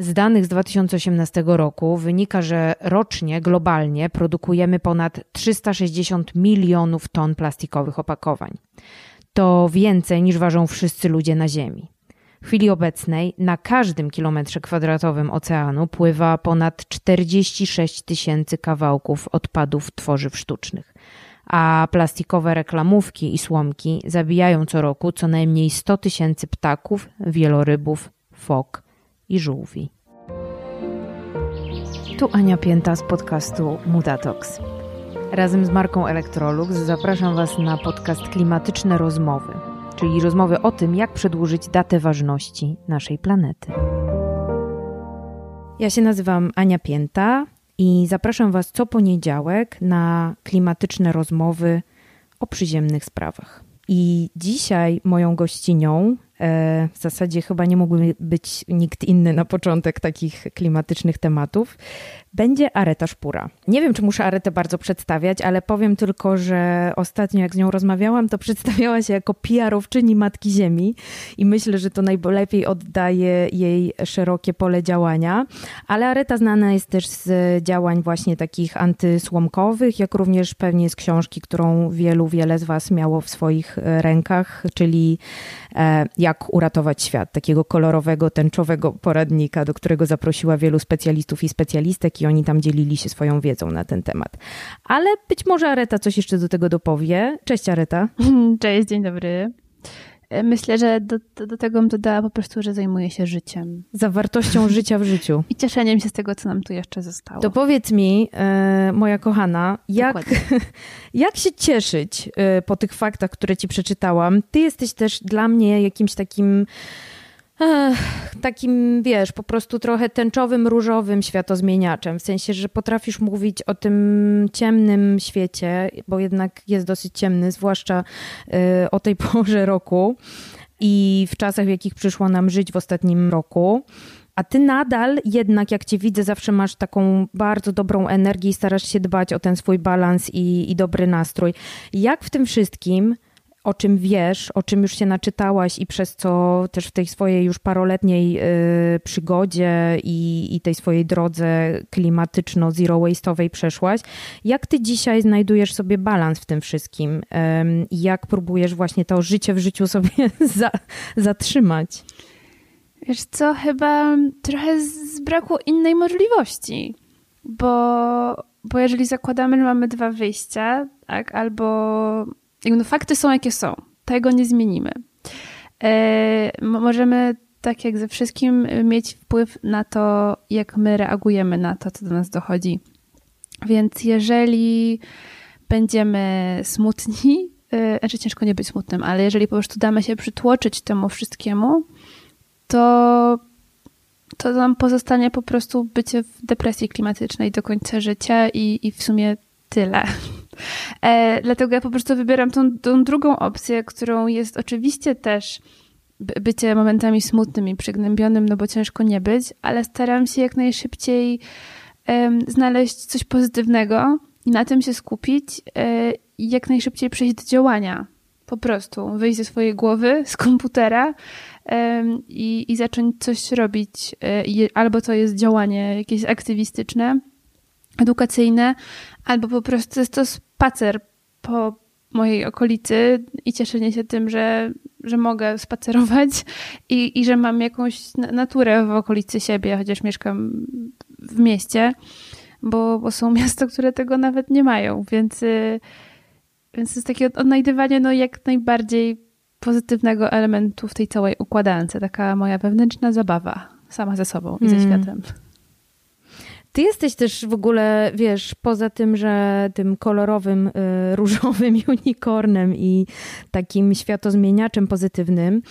Z danych z 2018 roku wynika, że rocznie globalnie produkujemy ponad 360 milionów ton plastikowych opakowań. To więcej niż ważą wszyscy ludzie na Ziemi. W chwili obecnej na każdym kilometrze kwadratowym oceanu pływa ponad 46 tysięcy kawałków odpadów tworzyw sztucznych, a plastikowe reklamówki i słomki zabijają co roku co najmniej 100 tysięcy ptaków, wielorybów, fok i żółwi. Tu Ania Pięta z podcastu Mutatox. Razem z marką Electrolux zapraszam Was na podcast Klimatyczne Rozmowy, czyli rozmowy o tym, jak przedłużyć datę ważności naszej planety. Ja się nazywam Ania Pięta i zapraszam Was co poniedziałek na klimatyczne rozmowy o przyziemnych sprawach. I dzisiaj moją gościnią w zasadzie chyba nie mógłby być nikt inny na początek takich klimatycznych tematów. Będzie Areta Szpura. Nie wiem, czy muszę Aretę bardzo przedstawiać, ale powiem tylko, że ostatnio jak z nią rozmawiałam, to przedstawiała się jako PR-owczyni Matki Ziemi i myślę, że to najlepiej oddaje jej szerokie pole działania. Ale Areta znana jest też z działań właśnie takich antysłomkowych, jak również pewnie z książki, którą wielu, wiele z Was miało w swoich rękach, czyli e, jak uratować świat, takiego kolorowego, tęczowego poradnika, do którego zaprosiła wielu specjalistów i specjalistek i oni tam dzielili się swoją wiedzą na ten temat. Ale być może Areta coś jeszcze do tego dopowie. Cześć Areta. Cześć, dzień dobry. Myślę, że do, do, do, tego bym dodała po prostu, że zajmuję się życiem. Zawartością życia w życiu. I cieszeniem się z tego, co nam tu jeszcze zostało. To powiedz mi, e, moja kochana, jak, jak się cieszyć e, po tych faktach, które ci przeczytałam? Ty jesteś też dla mnie jakimś takim takim, wiesz, po prostu trochę tęczowym, różowym światozmieniaczem. W sensie, że potrafisz mówić o tym ciemnym świecie, bo jednak jest dosyć ciemny, zwłaszcza y, o tej porze roku i w czasach, w jakich przyszło nam żyć w ostatnim roku. A ty nadal jednak, jak cię widzę, zawsze masz taką bardzo dobrą energię i starasz się dbać o ten swój balans i, i dobry nastrój. Jak w tym wszystkim o czym wiesz, o czym już się naczytałaś i przez co też w tej swojej już paroletniej y, przygodzie i, i, tej swojej drodze klimatyczno-zero waste'owej przeszłaś. Jak ty dzisiaj znajdujesz sobie balans w tym wszystkim? Jak próbujesz właśnie to życie w życiu sobie za, zatrzymać? Wiesz co, chyba trochę z braku innej możliwości, bo, bo jeżeli zakładamy, że mamy dwa wyjścia, tak, albo no, fakty są jakie są. Tego nie zmienimy. E, możemy, tak jak ze wszystkim, mieć wpływ na to, jak my reagujemy na to, co do nas dochodzi. Więc jeżeli będziemy smutni, e, znaczy ciężko nie być smutnym, ale jeżeli po prostu damy się przytłoczyć temu wszystkiemu, to, to nam pozostanie po prostu bycie w depresji klimatycznej do końca życia i, i w sumie tyle. E, dlatego ja po prostu wybieram tą, tą drugą opcję, którą jest oczywiście też bycie momentami smutnym i przygnębionym, no bo ciężko nie być, ale staram się jak najszybciej znaleźć coś pozytywnego i na tym się skupić e, i jak najszybciej przejść do działania. Po prostu wyjść ze swojej głowy, z komputera i, i zacząć coś robić. E, albo to jest działanie jakieś aktywistyczne, edukacyjne, albo po prostu jest to spacer po mojej okolicy i cieszenie się tym, że, że mogę spacerować i, i że mam jakąś naturę w okolicy siebie, chociaż mieszkam w mieście, bo, bo są miasta, które tego nawet nie mają, więc, y, więc jest takie odnajdywanie no, jak najbardziej pozytywnego elementu w tej całej układance, taka moja wewnętrzna zabawa sama ze sobą i ze mm. światem. Ty jesteś też w ogóle, wiesz, poza tym, że tym kolorowym, y, różowym unicornem i takim światozmieniaczem pozytywnym,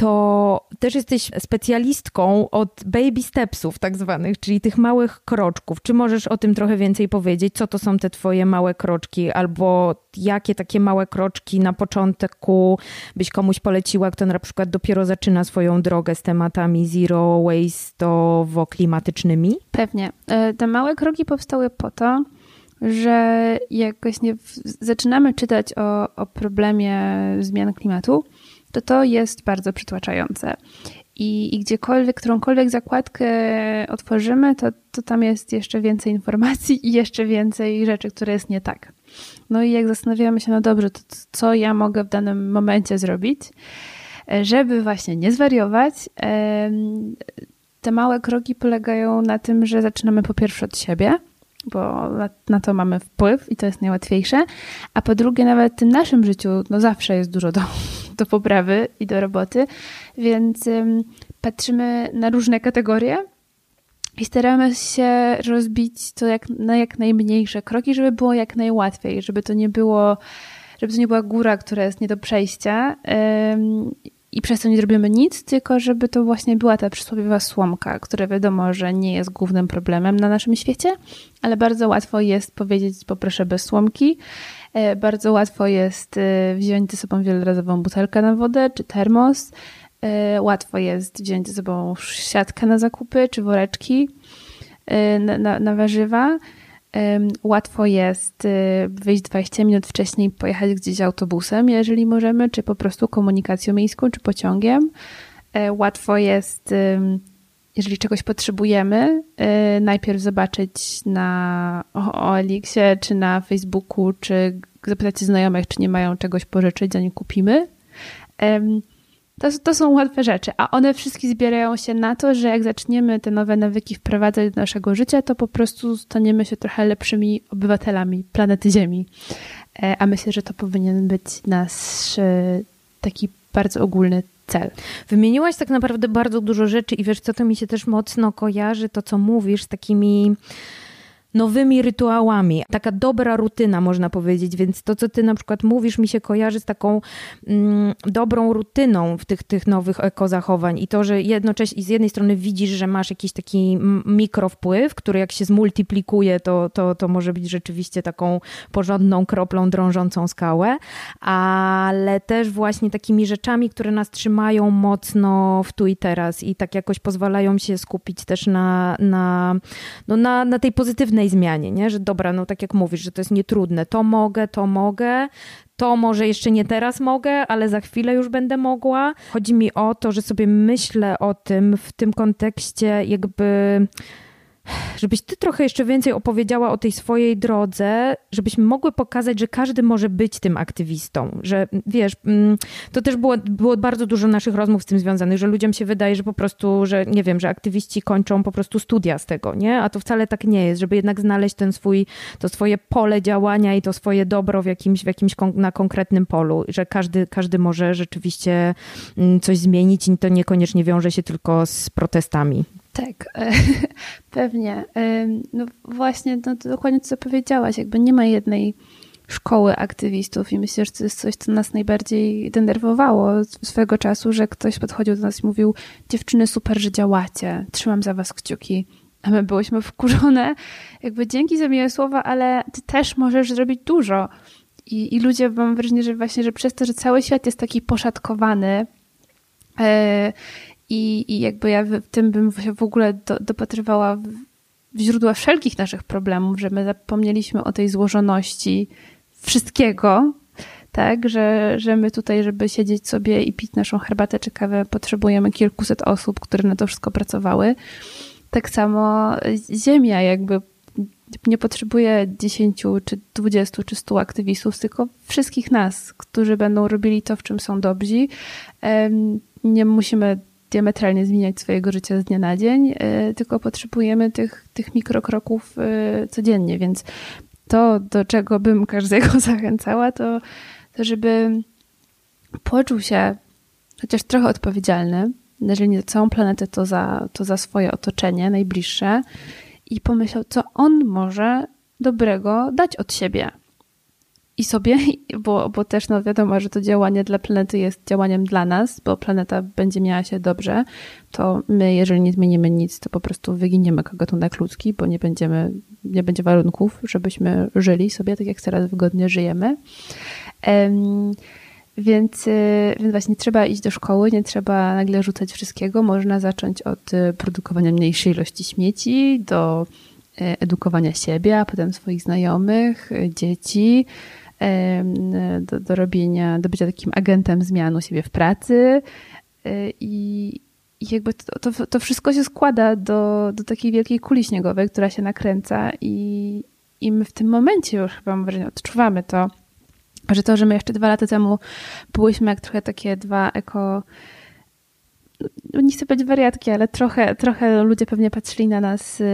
to też jesteś specjalistką od baby stepsów, tak zwanych, czyli tych małych kroczków. Czy możesz o tym trochę więcej powiedzieć? Co to są te twoje małe kroczki, albo jakie takie małe kroczki na początku byś komuś poleciła, kto na przykład dopiero zaczyna swoją drogę z tematami zero waste'owo-klimatycznymi? Pewnie. E, te małe kroki powstały po to, że jak właśnie zaczynamy czytać o, o problemie zmian klimatu, to to jest bardzo przytłaczające. i, i gdziekolwiek, którąkolwiek zakładkę otworzymy, to, to tam jest jeszcze więcej informacji i jeszcze więcej rzeczy, które jest nie tak. No i jak zastanawiamy się, no dobrze, to co ja mogę w danym momencie zrobić, żeby właśnie nie zwariować, te małe kroki polegają na tym, że zaczynamy po pierwsze od siebie, bo na, to mamy wpływ i to jest najłatwiejsze, a po drugie nawet w tym naszym życiu no zawsze jest dużo do, do poprawy i do roboty, więc patrzymy na różne kategorie i staramy się rozbić to jak, na jak najmniejsze kroki, żeby było jak najłatwiej, żeby to nie było, żeby to nie była góra, która jest nie do przejścia i przez to nie zrobimy nic, tylko żeby to właśnie była ta przysłowiowa słomka, która wiadomo, że nie jest głównym problemem na naszym świecie, ale bardzo łatwo jest powiedzieć poproszę bez słomki. E, bardzo łatwo jest e, wziąć ze sobą wielorazową butelkę na wodę czy termos. E, łatwo jest wziąć ze sobą siatkę na zakupy czy woreczki na, na, na warzywa. Łatwo jest wyjść 20 minut wcześniej, pojechać gdzieś autobusem, jeżeli możemy, czy po prostu komunikacją miejską, czy pociągiem. Łatwo jest, jeżeli czegoś potrzebujemy, y, najpierw zobaczyć na OLX-ie, czy na Facebooku, czy zapytać znajomych, czy nie mają czegoś pożyczyć, zanim kupimy. To, to są łatwe rzeczy, a one wszystkie zbierają się na to, że jak zaczniemy te nowe nawyki wprowadzać do naszego życia, to po prostu staniemy się trochę lepszymi obywatelami planety Ziemi. E, a myślę, że to powinien być nasz e, taki bardzo ogólny cel. Wymieniłaś tak naprawdę bardzo dużo rzeczy i wiesz co, to mi się też mocno kojarzy, to co mówisz, z takimi nowymi rytuałami. Taka dobra rutyna, można powiedzieć. Więc to, co ty na przykład mówisz, mi się kojarzy z taką mm, dobrą rutyną w tych, tych nowych ekozachowań. I to, że jednocześnie z jednej strony widzisz, że masz jakiś taki mikrowpływ, który jak się zmultiplikuje, to, to, to może być rzeczywiście taką porządną kroplą drążącą skałę, ale też właśnie takimi rzeczami, które nas trzymają mocno w tu i teraz i tak jakoś pozwalają się skupić też na, na, no na, na tej pozytywnej pewnej zmianie, nie? że dobra, no tak jak mówisz, że to jest nietrudne, to mogę, to mogę, to może jeszcze nie teraz mogę, ale za chwilę już będę mogła. Chodzi mi o to, że sobie myślę o tym w tym kontekście jakby żebyś ty trochę jeszcze więcej opowiedziała o tej swojej drodze, żebyśmy mogły pokazać, że każdy może być tym aktywistą, że wiesz, mm, to też było, było bardzo dużo naszych rozmów z tym związanych, że ludziom się wydaje, że po prostu, że nie wiem, że aktywiści kończą po prostu studia z tego, nie? A to wcale tak nie jest, żeby jednak znaleźć ten swój, to swoje pole działania i to swoje dobro w jakimś, w jakimś na konkretnym polu, że każdy, każdy może rzeczywiście mm, coś zmienić i to niekoniecznie wiąże się tylko z protestami. Tak, pewnie. No właśnie, no dokładnie co powiedziałaś, jakby nie ma jednej szkoły aktywistów i myślę, że to jest coś, co nas najbardziej denerwowało swego czasu, że ktoś podchodził do nas i mówił dziewczyny, super, że działacie, trzymam za was kciuki. A my byłyśmy wkurzone, jakby dzięki za miłe słowa, ale ty też możesz zrobić dużo. I, i ludzie, mam wrażenie, że właśnie, że przez to, że cały świat jest taki poszatkowany, yy, i, i jakby ja w tym bym się w ogóle do, dopatrywała źródła wszelkich naszych problemów, że my zapomnieliśmy o tej złożoności wszystkiego, tak, że, że my tutaj, żeby siedzieć sobie i pić naszą herbatę czy kawę, potrzebujemy kilkuset osób, które na to wszystko pracowały. Tak samo Ziemia jakby nie potrzebuje 10 czy 20 czy 100 aktywistów, tylko wszystkich nas, którzy będą robili to, w czym są dobrzy. Nie musimy diametralnie zmieniać swojego życia z dnia na dzień, e, tylko potrzebujemy tych, tych mikrokroków e, codziennie, więc to, do czego bym każdego zachęcała, to, to żeby poczuł się chociaż trochę odpowiedzialny, jeżeli nie za całą planetę, to za, to za swoje otoczenie najbliższe i pomyślał, co on może dobrego dać od siebie i sobie, bo, bo też no wiadomo, że to działanie dla planety jest działaniem dla nas, bo planeta będzie miała się dobrze, to my, jeżeli nie zmienimy nic, to po prostu wyginiemy gatunek ludzki, bo nie będziemy, nie będzie warunków, żebyśmy żyli sobie tak, jak teraz wygodnie żyjemy. Um, więc, y, więc właśnie trzeba iść do szkoły, nie trzeba nagle rzucać wszystkiego. Można zacząć od y, produkowania mniejszej ilości śmieci, do y, edukowania siebie, a potem swoich znajomych, dzieci, do, do robienia, do bycia takim agentem zmian u siebie w pracy. E, i, i jakby to, to, to, wszystko się składa do, do takiej wielkiej kuli śniegowej, która się nakręca i, i my w tym momencie już chyba mam wrażenie, odczuwamy to, że to, że my jeszcze dwa lata temu byłyśmy jak trochę takie dwa eko nie chcę być wariatki, ale trochę, trochę ludzie pewnie patrzyli na nas, y,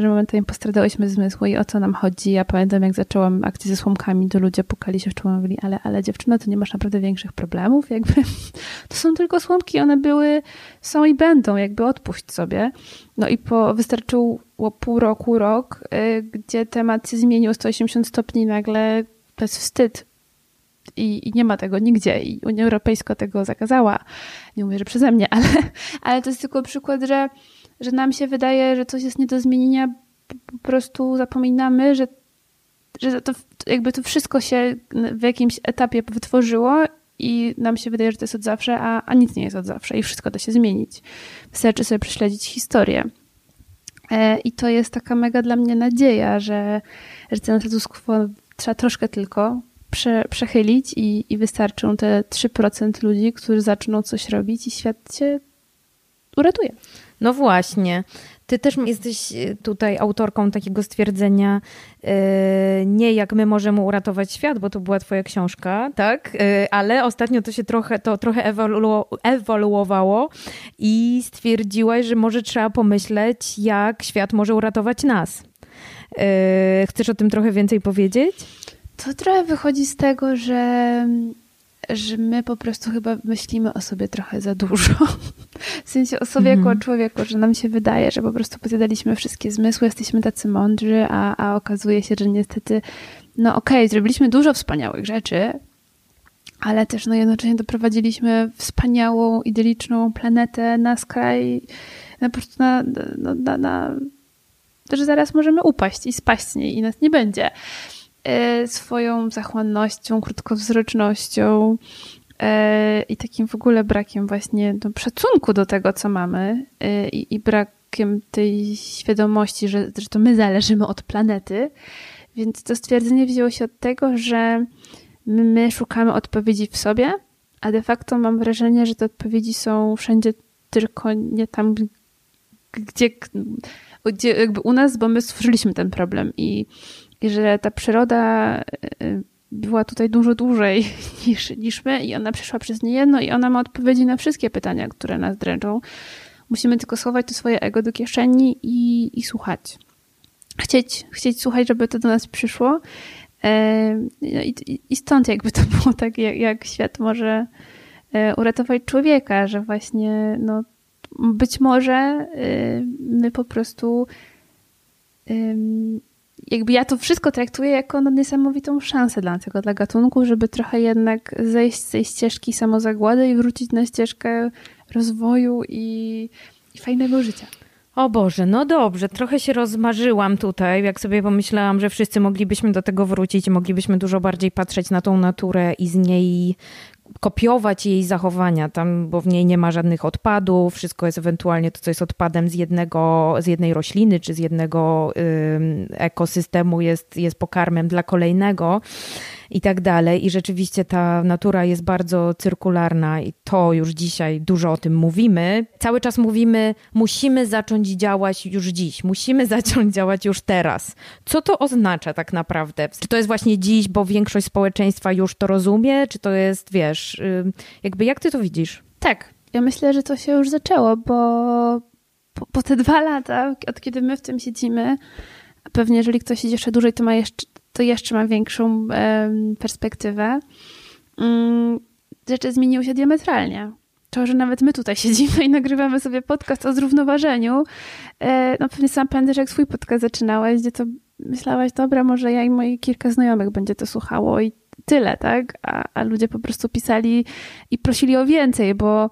że momentami postradałyśmy zmysłu i o co nam chodzi. Ja pamiętam, jak zaczęłam akcję ze słomkami, to ludzie pukali się w czoło mówili, ale, ale dziewczyna, to nie masz naprawdę większych problemów, jakby to są tylko słomki, one były, są i będą, jakby odpuść sobie. No i po, wystarczyło pół roku, rok, y, gdzie temat się zmienił 180 stopni nagle bez wstyd i, i, nie ma tego nigdzie i Unia Europejska tego zakazała. Nie mówię, że przeze mnie, ale, ale to jest tylko przykład, że, że nam się wydaje, że coś jest nie do zmienienia, po prostu zapominamy, że, że to jakby to wszystko się w jakimś etapie wytworzyło i nam się wydaje, że to jest od zawsze, a, a nic nie jest od zawsze i wszystko da się zmienić. Wystarczy sobie prześledzić historię. E, I to jest taka mega dla mnie nadzieja, że, że ten status quo trzeba troszkę tylko prze, przechylić i, i wystarczą te 3% ludzi, którzy zaczną coś robić i świat się uratuje. No właśnie. Ty też jesteś e, tutaj autorką takiego stwierdzenia, yy, nie jak my możemy uratować świat, bo to była twoja książka, tak? Yy, ale ostatnio to się trochę, to trochę ewolu ewoluowało i stwierdziłaś, że może trzeba pomyśleć, jak świat może uratować nas. Chcesz o tym trochę więcej powiedzieć? To trochę wychodzi z tego, że, że my po prostu chyba myślimy o sobie trochę za dużo. W sensie o sobie jako mhm. człowieku, że nam się wydaje, że po prostu pozjadaliśmy wszystkie zmysły, jesteśmy tacy mądrzy, a, a okazuje się, że niestety, no okej, okay, zrobiliśmy dużo wspaniałych rzeczy, ale też no jednocześnie doprowadziliśmy wspaniałą, idyliczną planetę na skraj, na po prostu na, na, na, na że zaraz możemy upaść i spaść z niej i nas nie będzie. E, swoją zachłannością, krótkowzrocznością e, i takim w ogóle brakiem właśnie no, szacunku do tego, co mamy e, i, i brakiem tej świadomości, że, że to my zależymy od planety. Więc to stwierdzenie wzięło się od tego, że my szukamy odpowiedzi w sobie, a de facto mam wrażenie, że te odpowiedzi są wszędzie, tylko nie tam, gdzie, gdzie jakby u nas, bo my stworzyliśmy ten problem i i że ta przyroda y, była tutaj dużo dłużej niż, niż my i ona przyszła przez niejedno i ona ma odpowiedzi na wszystkie pytania, które nas dręczą. Musimy tylko schować to swoje ego do kieszeni i, i słuchać. Chcieć, chcieć słuchać, żeby to do nas przyszło. E, I, I, stąd jakby to było tak, jak, jak świat może e, uratować człowieka, że właśnie no, być może my po prostu jakby ja to wszystko traktuję jako no niesamowitą szansę dla tego, dla gatunku, żeby trochę jednak zejść z tej ścieżki samozagłady i wrócić na ścieżkę rozwoju i, i fajnego życia. O Boże, no dobrze, trochę się rozmarzyłam tutaj, jak sobie pomyślałam, że wszyscy moglibyśmy do tego wrócić moglibyśmy dużo bardziej patrzeć na tą naturę i z niej kopiować jej zachowania, tam, bo w niej nie ma żadnych odpadów, wszystko jest ewentualnie to, co jest odpadem z, jednego, z jednej rośliny czy z jednego y, ekosystemu, jest, jest pokarmem dla kolejnego i tak dalej. I rzeczywiście ta natura jest bardzo cyrkularna i to już dzisiaj dużo o tym mówimy. Cały czas mówimy, musimy zacząć działać już dziś, musimy zacząć działać już teraz. Co to oznacza tak naprawdę? Czy to jest właśnie dziś, bo większość społeczeństwa już to rozumie, czy to jest, wiesz, jakby jak ty to widzisz? Tak, ja myślę, że to się już zaczęło, bo po, po te dwa lata, od kiedy my w tym siedzimy, pewnie jeżeli ktoś siedzi jeszcze dłużej, to ma jeszcze, to jeszcze ma większą perspektywę. Mm, rzeczy zmieniły się diametralnie. To, że nawet my tutaj siedzimy i nagrywamy sobie podcast o zrównoważeniu, e, no pewnie sam pamiętasz, jak swój podcast zaczynałeś, gdzie to myślałaś, dobra, może ja i moje kilka znajomych będzie to słuchało i tyle, tak? A, a ludzie po prostu pisali i prosili o więcej, bo,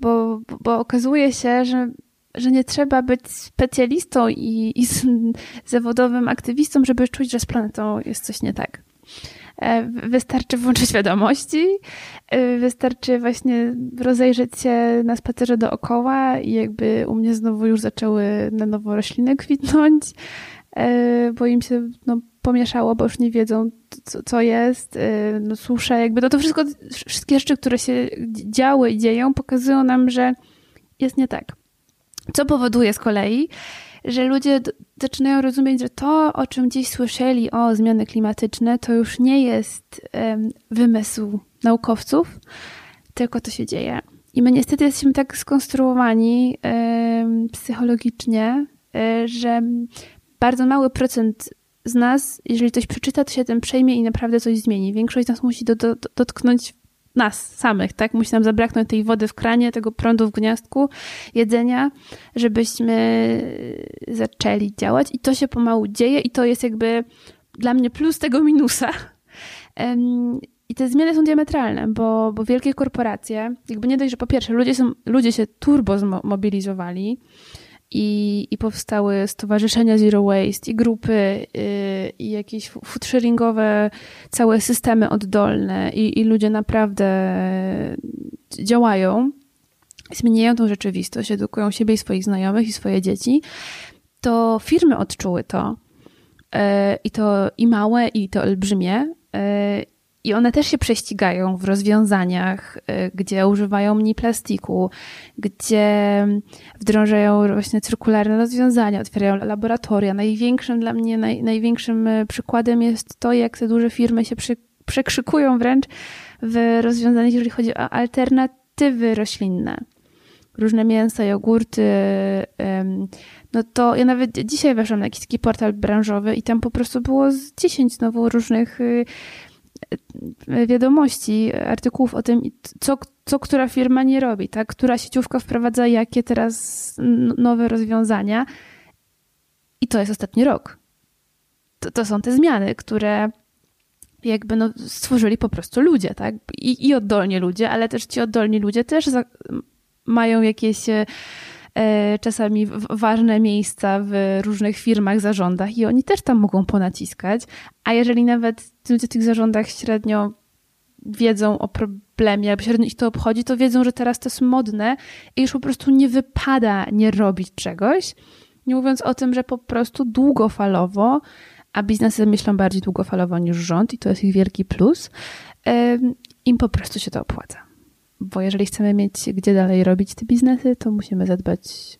bo, bo okazuje się, że że nie trzeba być specjalistą i, i zawodowym aktywistą, żeby czuć, że z planetą jest coś nie tak. E, wystarczy włączyć wiadomości, e, wystarczy właśnie rozejrzeć się na spacerze dookoła i jakby u mnie znowu już zaczęły na nowo rośliny kwitnąć, e, bo im się no, pomieszało, bo już nie wiedzą, co, co jest, no, jakby to, to wszystko, wszystkie rzeczy, które się działy i dzieją, pokazują nam, że jest nie tak. Co powoduje z kolei, że ludzie zaczynają rozumieć, że to, o czym dziś słyszeli, o zmiany klimatyczne, to już nie jest um, wymysł naukowców, tylko to się dzieje. I my niestety jesteśmy tak skonstruowani um, psychologicznie, um, że bardzo mały procent z nas, jeżeli coś przeczyta, to się tym przejmie i naprawdę coś zmieni. Większość z nas musi do, do, dotknąć nas samych, tak? Musi nam zabraknąć tej wody w kranie, tego prądu w gniazdku, jedzenia, żebyśmy zaczęli działać i to się pomału dzieje i to jest jakby dla mnie plus tego minusa. I te zmiany są diametralne, bo, bo wielkie korporacje, jakby nie dość, że po pierwsze ludzie, są, ludzie się turbo zmobilizowali, i, i powstały stowarzyszenia Zero Waste i grupy y, i jakieś food sharingowe, całe systemy oddolne i, i ludzie naprawdę działają, zmieniają tą rzeczywistość, edukują siebie i swoich znajomych i swoje dzieci, to firmy odczuły to y, i to i małe i to olbrzymie y, i one też się prześcigają w rozwiązaniach, y, gdzie używają mniej plastiku, gdzie wdrążają właśnie cyrkularne rozwiązania, otwierają laboratoria. Największym dla mnie, naj, największym y, przykładem jest to, jak te duże firmy się przy, przekrzykują wręcz w rozwiązaniach, jeżeli chodzi o alternatywy roślinne. Różne mięsa, jogurty. No to ja nawet dzisiaj weszłam na jakiś taki portal branżowy i tam po prostu było z 10 znowu różnych y, wiadomości, artykułów o tym, co, co która firma nie robi, tak? która sieciówka wprowadza jakie teraz nowe rozwiązania. I to jest ostatni rok. To, to są te zmiany, które jakby no, stworzyli po prostu ludzie, tak? I, I oddolnie ludzie, ale też ci oddolni ludzie też za, mają jakieś E, czasami ważne miejsca w różnych firmach, zarządach i oni też tam mogą ponaciskać. A jeżeli nawet ludzie w tych zarządach średnio wiedzą o problemie, albo średnio ich to obchodzi, to wiedzą, że teraz to jest modne i już po prostu nie wypada nie robić czegoś. Nie mówiąc o tym, że po prostu długofalowo, a biznesy myślą bardziej długofalowo niż rząd i to jest ich wielki plus, im po prostu się to opłaca bo jeżeli chcemy mieć gdzie dalej robić te biznesy, to musimy zadbać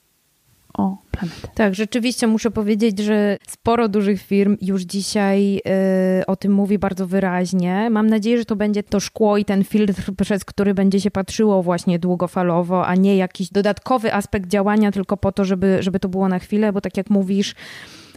o planetę. Tak, rzeczywiście muszę powiedzieć, że sporo dużych firm już dzisiaj y, o tym mówi bardzo wyraźnie. Mam nadzieję, że to będzie to szkło i ten filtr, przez który będzie się patrzyło właśnie długofalowo, a nie jakiś dodatkowy aspekt działania tylko po to, żeby, żeby to było na chwilę, bo tak jak mówisz,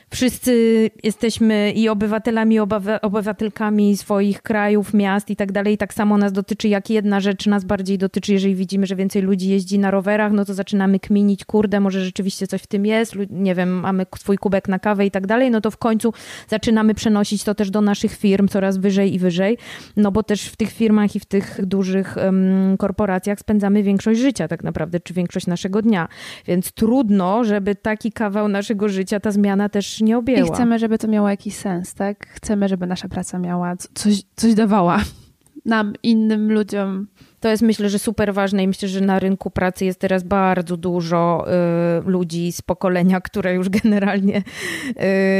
wszyscy jesteśmy i obywatelami, i obywatelkami swoich krajów, miast i tak dalej. Tak samo nas dotyczy, jak jedna rzecz nas bardziej dotyczy, jeżeli widzimy, że więcej ludzi jeździ na rowerach, no to zaczynamy kminić, kurde, może rzeczywiście coś w tym jest, nie wiem, mamy swój kubek na kawę i tak dalej, no to w końcu zaczynamy przenosić to też do naszych firm coraz wyżej i wyżej, no bo też w tych firmach i w tych dużych um, korporacjach spędzamy większość życia tak naprawdę, czy większość naszego dnia, więc trudno, żeby taki kawał naszego życia, ta zmiana też nie objęła. I chcemy, żeby to miało jakiś sens, tak? Chcemy, żeby nasza praca miała coś, coś dawała nam, innym ludziom. To jest myślę, że super ważne i myślę, że na rynku pracy jest teraz bardzo dużo y, ludzi z pokolenia, które już generalnie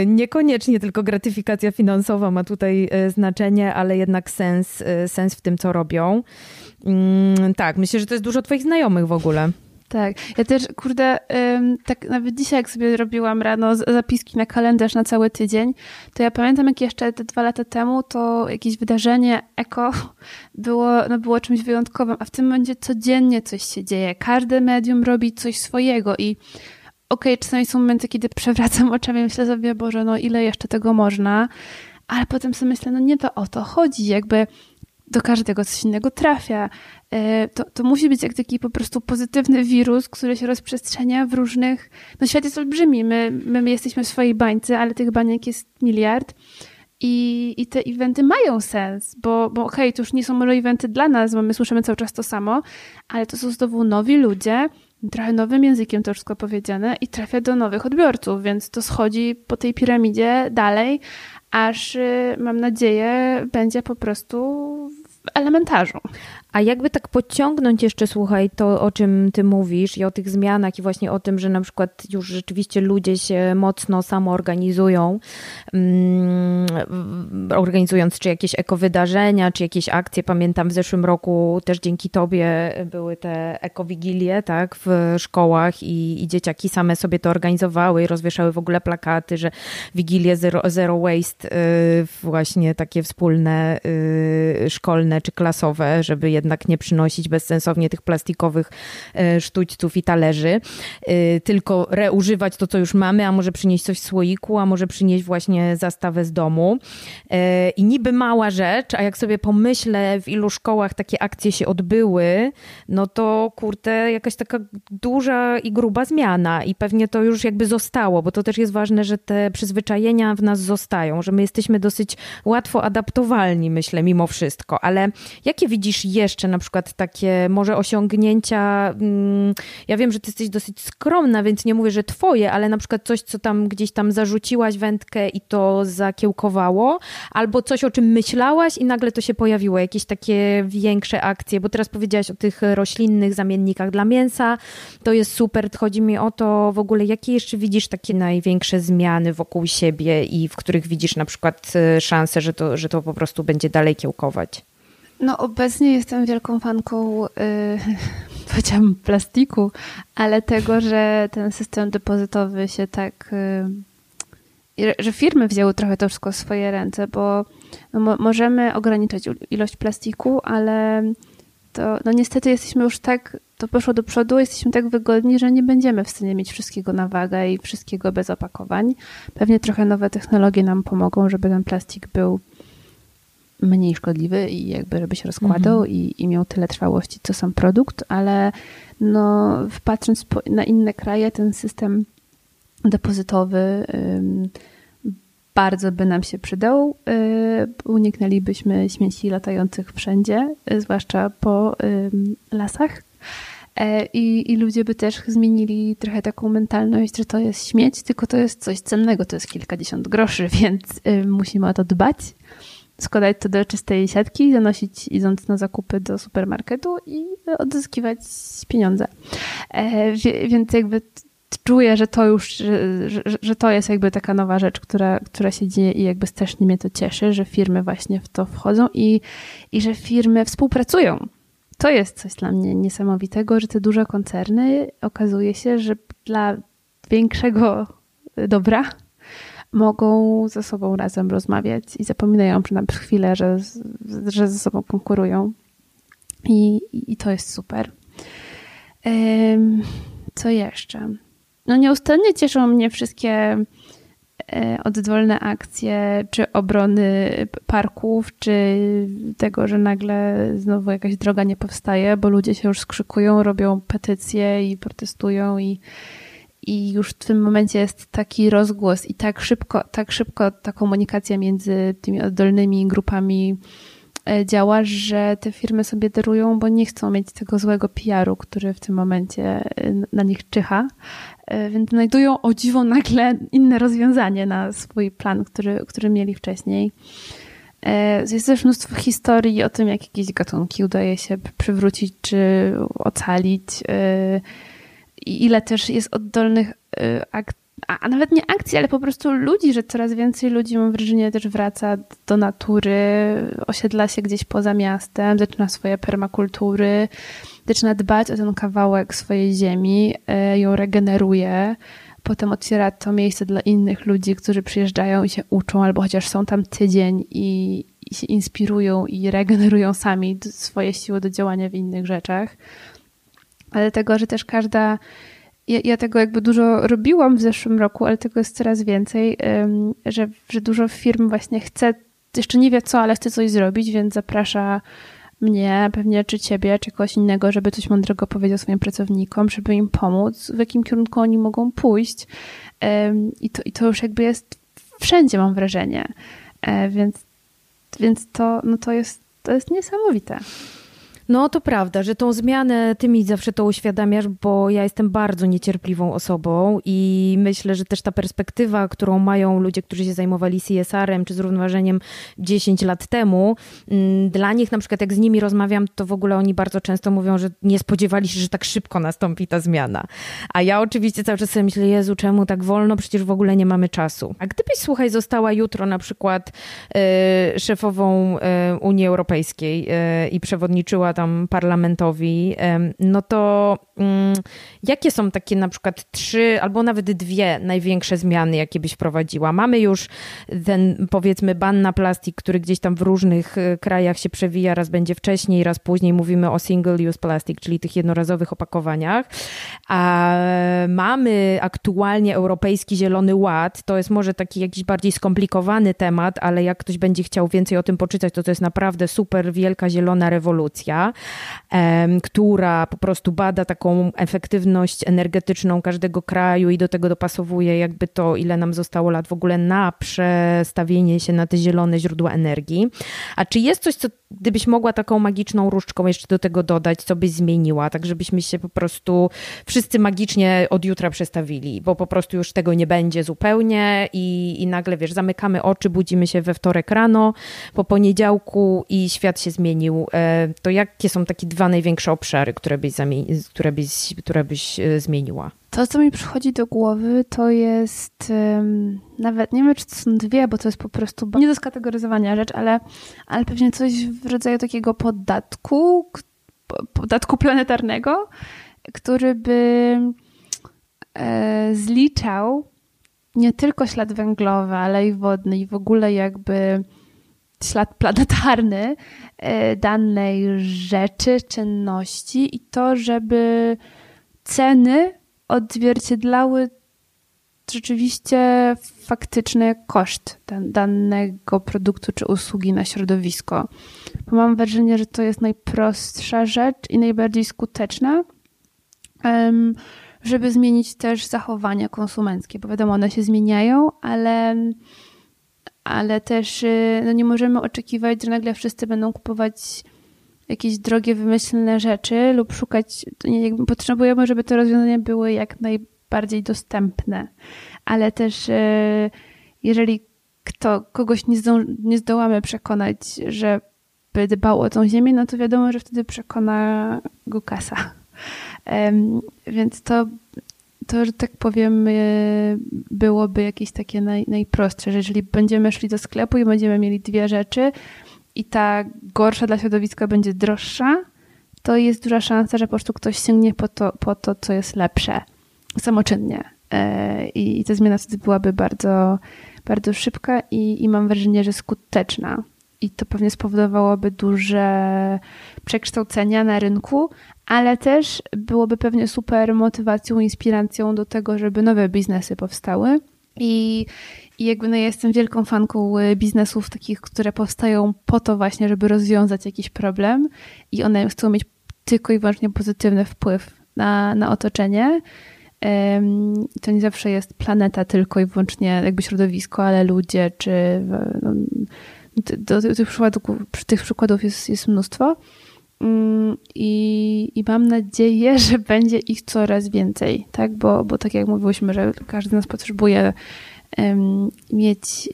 y, niekoniecznie tylko gratyfikacja finansowa ma tutaj y, znaczenie, ale jednak sens, y, sens w tym, co robią. Mm, tak, myślę, że to jest dużo Twoich znajomych w ogóle. Tak, ja też, kurde, tak nawet dzisiaj, jak sobie robiłam rano zapiski na kalendarz na cały tydzień, to ja pamiętam, jak jeszcze te dwa lata temu, to jakieś wydarzenie eko było, no było czymś wyjątkowym, a w tym momencie codziennie coś się dzieje. Każde medium robi coś swojego i okej, okay, czasami są momenty, kiedy przewracam oczami myślę sobie, Boże, no ile jeszcze tego można, ale potem sobie myślę, no nie to o to chodzi, jakby do każdego coś innego trafia. E, to, to musi być jak taki po prostu pozytywny wirus, który się rozprzestrzenia w różnych. No, świat jest olbrzymi. My, my jesteśmy w swojej bańce, ale tych baniek jest miliard. I, I te eventy mają sens, bo, bo okej, okay, to już nie są może eventy dla nas, bo my słyszymy cały czas to samo, ale to są znowu nowi ludzie, trochę nowym językiem to wszystko powiedziane i trafia do nowych odbiorców, więc to schodzi po tej piramidzie dalej, aż y, mam nadzieję będzie po prostu elementarzu. A jakby tak podciągnąć jeszcze, słuchaj, to o czym ty mówisz i o tych zmianach i właśnie o tym, że na przykład już rzeczywiście ludzie się mocno samoorganizują, um, organizując czy jakieś ekowydarzenia, czy jakieś akcje. Pamiętam w zeszłym roku też dzięki tobie były te ekowigilie, tak, w szkołach i, i dzieciaki same sobie to organizowały i rozwieszały w ogóle plakaty, że wigilie zero, zero waste, y, właśnie takie wspólne y, szkolne czy klasowe, żeby jednak nie przynosić bezsensownie tych plastikowych e, sztućców i talerzy, e, tylko reużywać to, co już mamy, a może przynieść coś w słoiku, a może przynieść właśnie zastawę z domu. E, I niby mała rzecz, a jak sobie pomyślę, w ilu szkołach takie akcje się odbyły, no to kurde, jakaś taka duża i gruba zmiana i pewnie to już jakby zostało, bo to też jest ważne, że te przyzwyczajenia w nas zostają, że my jesteśmy dosyć łatwo adaptowalni, myślę, mimo wszystko. Ale jakie widzisz jeszcze na przykład takie może osiągnięcia? Mm, ja wiem, że ty jesteś dosyć skromna, więc nie mówię, że twoje, ale na przykład coś, co tam gdzieś tam zarzuciłaś wędkę i to zakiełkowało, albo coś, o czym myślałaś i nagle to się pojawiło, jakieś takie większe akcje, bo teraz powiedziałaś o tych roślinnych zamiennikach dla mięsa, to jest super. Chodzi mi o to w ogóle, jakie jeszcze widzisz takie największe zmiany wokół siebie i w których widzisz na przykład e, szansę, że to, że to po prostu będzie dalej kiełkować? No, obecnie jestem wielką fanką, yy, powiedziałam plastiku, ale tego, że ten system depozytowy się tak. Yy, że firmy wzięły trochę to wszystko w swoje ręce, bo no, mo możemy ograniczać ilość plastiku, ale to no niestety jesteśmy już tak, to poszło do przodu, jesteśmy tak wygodni, że nie będziemy w stanie mieć wszystkiego na wagę i wszystkiego bez opakowań. Pewnie trochę nowe technologie nam pomogą, żeby ten plastik był mniej szkodliwy i jakby żeby się rozkładał mhm. i, i miał tyle trwałości, co sam produkt, ale no, patrząc po, na inne kraje, ten system depozytowy bardzo by nam się przydał. Y, uniknęlibyśmy śmieci latających wszędzie, y, zwłaszcza po lasach. E, I, I ludzie by też zmienili trochę taką mentalność, że to jest śmieć, tylko to jest coś cennego, to jest kilkadziesiąt groszy, więc y, musimy o to dbać składać to do czystej siatki, zanosić idąc na zakupy do supermarketu i odzyskiwać pieniądze. E, więc jakby czuję, że to już, że, że, to jest jakby taka nowa rzecz, która, która się dzieje i jakby strasznie mnie to cieszy, że firmy właśnie w to wchodzą i, i że firmy współpracują. To jest coś dla mnie niesamowitego, że te duże koncerny okazuje się, że dla większego dobra mogą ze sobą razem rozmawiać i zapominają przez chwilę, że, że ze sobą konkurują. I, I to jest super. Co jeszcze? No nieustannie cieszą mnie wszystkie e, oddolne akcje, czy obrony parków, czy tego, że nagle znowu jakaś droga nie powstaje, bo ludzie się już skrzykują, robią petycje i protestują i, i już w tym momencie jest taki rozgłos i tak szybko, tak szybko ta komunikacja między tymi oddolnymi grupami e, działa, że te firmy sobie darują, bo nie chcą mieć tego złego PR-u, który w tym momencie e, na nich czyha, e, więc znajdują o dziwo nagle inne rozwiązanie na swój plan, który, który mieli wcześniej. Jest też mnóstwo historii o tym, jak jakieś gatunki udaje się przywrócić czy ocalić i ile też jest oddolnych y, akcji, a nawet nie akcji, ale po prostu ludzi, że coraz więcej ludzi, mam wrażenie, też wraca do natury, osiedla się gdzieś poza miastem, zaczyna swoje permakultury, zaczyna dbać o ten kawałek swojej ziemi, y, ją regeneruje, potem otwiera to miejsce dla innych ludzi, którzy przyjeżdżają i się uczą, albo chociaż są tam tydzień i, i się inspirują i regenerują sami swoje siły do działania w innych rzeczach ale tego, że też każda. Ja, ja, tego jakby dużo robiłam w zeszłym roku, ale tego jest coraz więcej, że, że dużo firm właśnie chce, jeszcze nie wie co, ale chce coś zrobić, więc zaprasza mnie, pewnie czy ciebie, czy kogoś innego, żeby coś mądrego powiedział swoim pracownikom, żeby im pomóc, w jakim kierunku oni mogą pójść. I to, i to już jakby jest wszędzie, mam wrażenie. E, więc, więc to, no to, jest, to jest niesamowite. No to prawda, że tą zmianę ty mi zawsze to uświadamiasz, bo ja jestem bardzo niecierpliwą osobą i myślę, że też ta perspektywa, którą mają ludzie, którzy się zajmowali CSR-em czy zrównoważeniem 10 lat temu, mm, dla nich na przykład jak z nimi rozmawiam, to w ogóle oni bardzo często mówią, że nie spodziewali się, że tak szybko nastąpi ta zmiana. A ja oczywiście cały czas sobie myślę, Jezu, czemu tak wolno? Przecież w ogóle nie mamy czasu. A gdybyś, słuchaj, została jutro na przykład y, szefową y, Unii Europejskiej y, i przewodniczyła tam parlamentowi, no to mm, jakie są takie na przykład trzy albo nawet dwie największe zmiany, jakie byś prowadziła? Mamy już ten powiedzmy ban na plastik, który gdzieś tam w różnych e, krajach się przewija, raz będzie wcześniej, raz później mówimy o single use plastic, czyli tych jednorazowych opakowaniach. A mamy aktualnie Europejski Zielony Ład. To jest może taki jakiś bardziej skomplikowany temat, ale jak ktoś będzie chciał więcej o tym poczytać, to to jest naprawdę super wielka zielona rewolucja która po prostu bada taką efektywność energetyczną każdego kraju i do tego dopasowuje jakby to, ile nam zostało lat w ogóle na przestawienie się na te zielone źródła energii. A czy jest coś, co gdybyś mogła taką magiczną różdżką jeszcze do tego dodać, co byś zmieniła, tak żebyśmy się po prostu wszyscy magicznie od jutra przestawili, bo po prostu już tego nie będzie zupełnie i, i nagle, wiesz, zamykamy oczy, budzimy się we wtorek rano, po poniedziałku i świat się zmienił. E, to jakie są takie dwa największe obszary, które byś, które byś, które byś e, zmieniła? To, co mi przychodzi do głowy, to jest um, nawet, nie wiem, czy to są dwie, bo to jest po prostu nie do skategoryzowania rzecz, ale, ale pewnie coś w rodzaju takiego podatku, podatku planetarnego, który by e, zliczał nie tylko ślad węglowy, ale i wodny i w ogóle jakby ślad planetarny danej rzeczy, czynności i to, żeby ceny odzwierciedlały rzeczywiście faktyczny koszt danego produktu czy usługi na środowisko. Bo mam wrażenie, że to jest najprostsza rzecz i najbardziej skuteczna, żeby zmienić też zachowania konsumenckie, bo wiadomo, one się zmieniają, ale, ale też y, no nie możemy oczekiwać, że nagle wszyscy będą kupować jakieś drogie, wymyślne rzeczy lub szukać, potrzebujemy, żeby te rozwiązania były jak najbardziej dostępne, ale też e, jeżeli kto, kogoś nie, zdo, nie zdołamy przekonać, że by dbał o tą ziemię, no to wiadomo, że wtedy przekona go kasa. Więc to, to, że tak powiem, e, byłoby jakieś takie naj, najprostsze, że jeżeli będziemy szli do sklepu i będziemy mieli dwie rzeczy, i ta gorsza dla środowiska będzie droższa, to jest duża szansa, że po prostu ktoś sięgnie po to, po to co jest lepsze samoczynnie. E, I, ta zmiana wtedy byłaby bardzo, bardzo szybka i, i mam wrażenie, że skuteczna. I to pewnie spowodowałoby duże przekształcenia na rynku, ale też byłoby pewnie super motywacją, inspiracją do tego, żeby nowe biznesy powstały. I, i jakby no ja jestem wielką fanką y, biznesów takich, które powstają po to właśnie, żeby rozwiązać jakiś problem i one chcą mieć tylko i wyłącznie pozytywny wpływ na, na otoczenie. To nie zawsze jest planeta tylko i wyłącznie jakby środowisko, ale ludzie, czy no, do, do, tych, przykładów, tych przykładów jest, jest mnóstwo. Mm, I, I mam nadzieję, że będzie ich coraz więcej, tak? Bo, bo tak jak mówiłyśmy, że każdy z nas potrzebuje mieć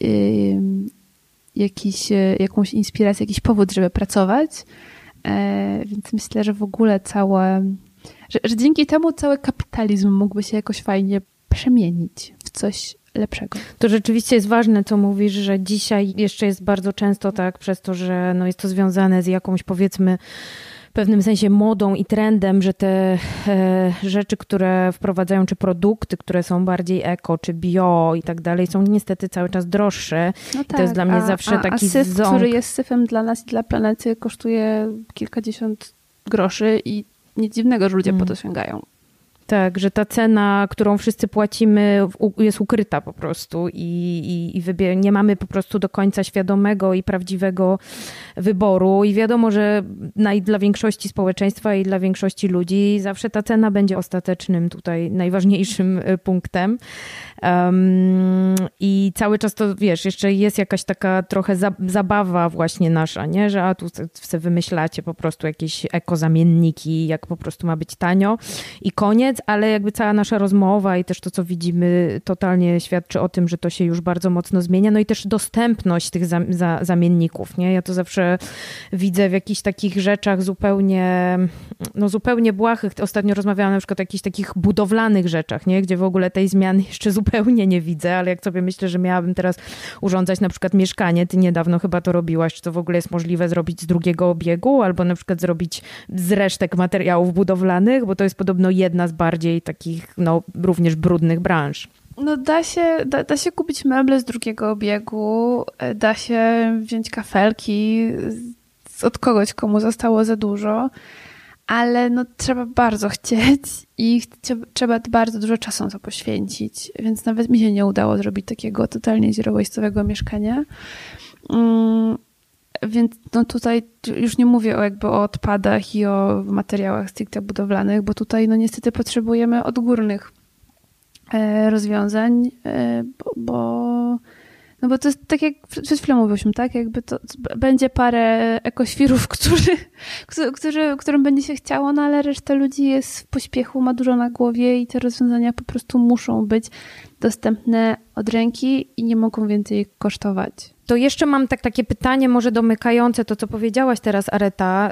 jakiś, e, jakąś inspirację, jakiś powód, żeby pracować. E, więc myślę, że w ogóle całe, że, że dzięki temu cały kapitalizm mógłby się jakoś fajnie przemienić w coś lepszego. To rzeczywiście jest ważne, co mówisz, że dzisiaj jeszcze jest bardzo często tak, przez to, że no jest to związane z jakąś powiedzmy pewnym sensie modą i trendem, że te e, rzeczy, które wprowadzają, czy produkty, które są bardziej eko, czy bio i tak dalej, są niestety cały czas droższe. No tak, to jest tak, dla mnie a, zawsze a, taki a syf, ząg. który jest syfem dla nas i dla planety, kosztuje kilkadziesiąt groszy i nic dziwnego, że ludzie mm. po to sięgają. Tak, że ta cena, którą wszyscy płacimy, jest ukryta po prostu i, i, i nie mamy po prostu do końca świadomego i prawdziwego wyboru. I wiadomo, że dla większości społeczeństwa i dla większości ludzi zawsze ta cena będzie ostatecznym tutaj najważniejszym y, punktem. Um, I cały czas to wiesz, jeszcze jest jakaś taka trochę za, zabawa właśnie nasza, nie? Że a tu sobie wymyślacie po prostu jakieś ekozamienniki, jak po prostu ma być tanio i koniec, ale jakby cała nasza rozmowa i też to, co widzimy, totalnie świadczy o tym, że to się już bardzo mocno zmienia. No i też dostępność tych za, za, zamienników, nie? Ja to zawsze widzę w jakichś takich rzeczach zupełnie, no zupełnie błahych. Ostatnio rozmawiałam na przykład o jakichś takich budowlanych rzeczach, nie? Gdzie w ogóle tej zmiany jeszcze zupełnie nie widzę, ale jak sobie myślę, że miałabym teraz urządzać na przykład mieszkanie, ty niedawno chyba to robiłaś, czy to w ogóle jest możliwe zrobić z drugiego obiegu, albo na przykład zrobić z resztek materiałów budowlanych, bo to jest podobno jedna z bardziej takich, no, również brudnych branż. No da się, da, da się kupić meble z drugiego obiegu, e, da się wziąć kafelki od kogoś, komu zostało za dużo, ale no trzeba bardzo chcieć i trzeba bardzo dużo czasu na to poświęcić, więc nawet mi się nie udało zrobić takiego totalnie zero mieszkania. Więc no tutaj już nie mówię o jakby o odpadach i o materiałach stricte budowlanych, bo tutaj no niestety potrzebujemy odgórnych e, rozwiązań, e, bo, bo no bo to jest tak jak przed chwilą mówiliśmy, tak? Jakby to będzie parę ekoświrów, którzy, którzy, którym będzie się chciało, no ale reszta ludzi jest w pośpiechu, ma dużo na głowie i te rozwiązania po prostu muszą być dostępne od ręki i nie mogą więcej kosztować. To jeszcze mam tak, takie pytanie, może domykające to, co powiedziałaś teraz, Areta,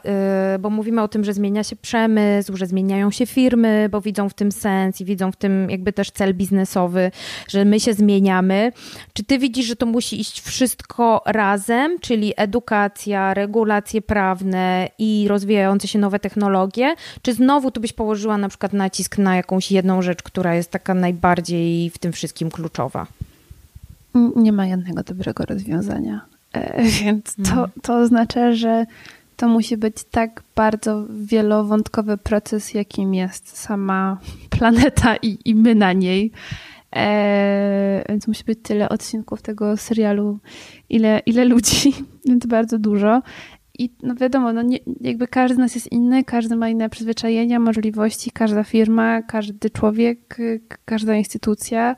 yy, bo mówimy o tym, że zmienia się przemysł, że zmieniają się firmy, bo widzą w tym sens i widzą w tym jakby też cel biznesowy, że my się zmieniamy. Czy ty widzisz, że to musi iść wszystko razem, czyli edukacja, regulacje prawne i rozwijające się nowe technologie? Czy znowu tu byś położyła na przykład nacisk na jakąś jedną rzecz, która jest taka najbardziej w tym wszystkim kluczowa? Nie ma jednego dobrego rozwiązania. E, więc to, mhm. to oznacza, że to musi być tak bardzo wielowątkowy proces, jakim jest sama planeta i, i my na niej. E, więc musi być tyle odcinków tego serialu, ile, ile ludzi, więc bardzo dużo. I no wiadomo, no nie, jakby każdy z nas jest inny, każdy ma inne przyzwyczajenia, możliwości, każda firma, każdy człowiek, każda instytucja.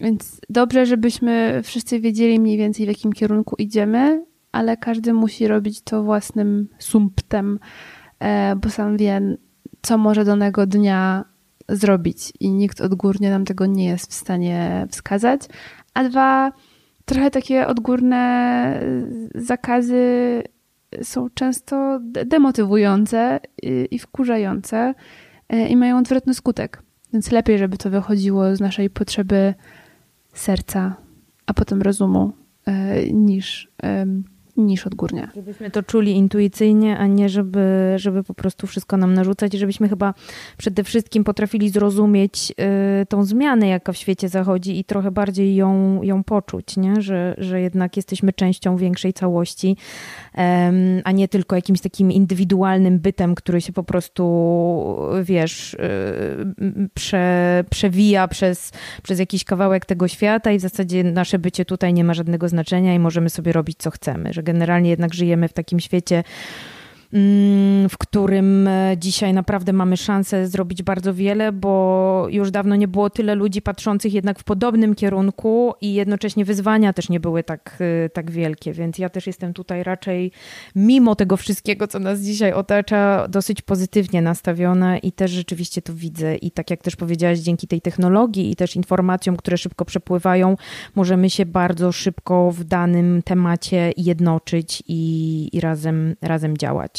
Więc dobrze, żebyśmy wszyscy wiedzieli mniej więcej w jakim kierunku idziemy, ale każdy musi robić to własnym sumptem, e, bo sam wie, co może danego dnia zrobić i nikt odgórnie nam tego nie jest w stanie wskazać. A dwa, trochę takie odgórne zakazy są często demotywujące i wkurzające e, i mają odwrotny skutek. Więc lepiej, żeby to wychodziło z naszej potrzeby serca, a potem rozumu e, niż, niż odgórnie. Żebyśmy to czuli intuicyjnie, a nie żeby, żeby po prostu wszystko nam narzucać i żebyśmy chyba przede wszystkim potrafili zrozumieć y, tą zmianę, jaka w świecie zachodzi i trochę bardziej ją, ją poczuć, nie? Że, że jednak jesteśmy częścią większej całości, a nie tylko jakimś takim indywidualnym bytem, który się po prostu, wiesz, y, prze, przewija przez, przez jakiś kawałek tego świata i w zasadzie nasze bycie tutaj nie ma żadnego znaczenia i możemy sobie robić co chcemy, że generalnie jednak żyjemy w takim świecie, w którym e, dzisiaj naprawdę mamy szansę zrobić bardzo wiele, bo już dawno nie było tyle ludzi patrzących jednak w podobnym kierunku i jednocześnie wyzwania też nie były tak, e, tak wielkie, więc ja też jestem tutaj raczej mimo tego wszystkiego, co nas dzisiaj otacza, dosyć pozytywnie nastawiona i też rzeczywiście to widzę i tak jak też powiedziałaś, dzięki tej technologii i też informacjom, które szybko przepływają, możemy się bardzo szybko w danym temacie jednoczyć i, i razem, razem działać.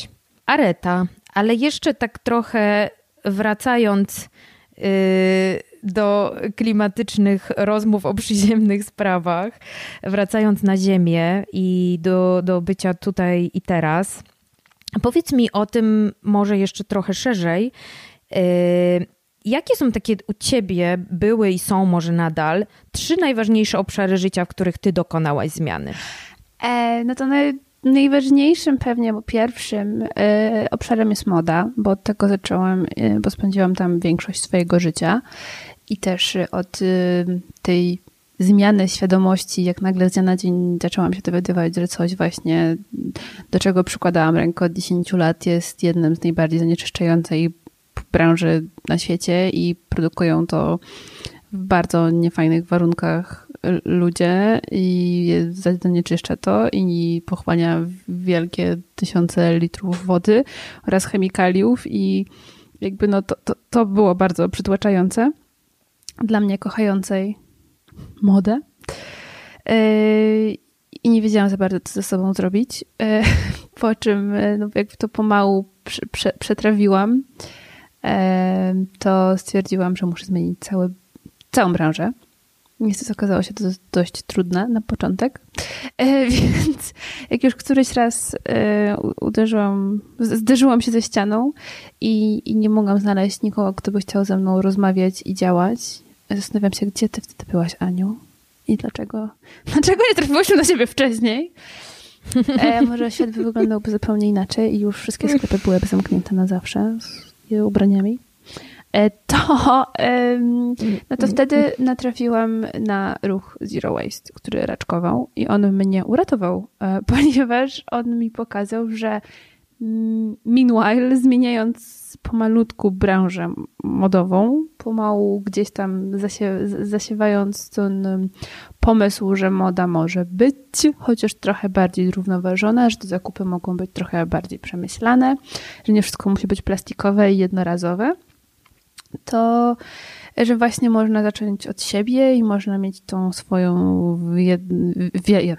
Areta, ale jeszcze tak trochę wracając yy, do klimatycznych rozmów o przyziemnych sprawach, wracając na Ziemię i do, do bycia tutaj i teraz, powiedz mi o tym może jeszcze trochę szerzej. Yy, jakie są takie u ciebie, były i są może nadal, trzy najważniejsze obszary życia, w których ty dokonałaś zmiany? E, no to naj, najważniejszym pewnie, bo pierwszym e, obszarem jest moda, bo od tego zaczęłam, e, bo spędziłam tam większość swojego życia i też od tej zmiany świadomości, jak nagle z dnia na dzień zaczęłam się dowiadywać, że coś właśnie, do czego przykładałam rękę od 10 lat, jest jednym z najbardziej zanieczyszczającej branży na świecie i produkują to w bardzo niefajnych warunkach ludzie i zanieczyszcza to i pochłania wielkie tysiące litrów wody oraz chemikaliów i jakby no to, to, to było bardzo przytłaczające dla mnie kochającej modę. Yy, I nie wiedziałam za bardzo, co ze sobą zrobić. Yy, po czym, yy, no, jak to pomału przetrawiłam, to stwierdziłam, że muszę zmienić cały, całą branżę. Niestety okazało się to dość trudne na początek, więc jak już któryś raz uderzyłam, zderzyłam się ze ścianą i, i nie mogłam znaleźć nikogo, kto by chciał ze mną rozmawiać i działać, Zastanawiam się, gdzie ty wtedy byłaś, Aniu? I dlaczego, dlaczego nie trafiłyśmy na siebie wcześniej? E, może świat by wyglądałby zupełnie inaczej i już wszystkie sklepy byłyby zamknięte na zawsze z ubraniami. E, to, no to wtedy natrafiłam na ruch Zero Waste, który raczkował i on mnie uratował, e, ponieważ on mi pokazał, że mm, meanwhile zmieniając pomalutku branżę modową, pomału gdzieś tam zasie, zasiewając ten pomysł, że moda może być chociaż trochę bardziej zrównoważona, że te zakupy mogą być trochę bardziej przemyślane, że nie wszystko musi być plastikowe i jednorazowe, to że właśnie można zacząć od siebie i można mieć tą swoją wie, wie,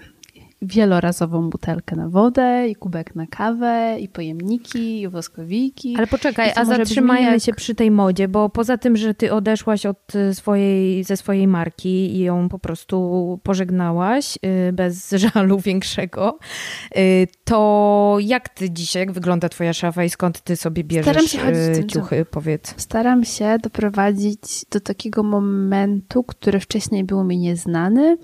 wielorazową butelkę na wodę i kubek na kawę i pojemniki i woskowiki. Ale poczekaj, a zatrzymajmy jak... się przy tej modzie, bo poza tym, że ty odeszłaś od y, swojej, ze swojej marki i ją po prostu pożegnałaś y, bez żalu większego, y, to jak ty dzisiaj, jak wygląda twoja szafa i skąd ty sobie bierzesz ciuchy, powiedz? Staram się doprowadzić do takiego momentu, który wcześniej był mi nieznany,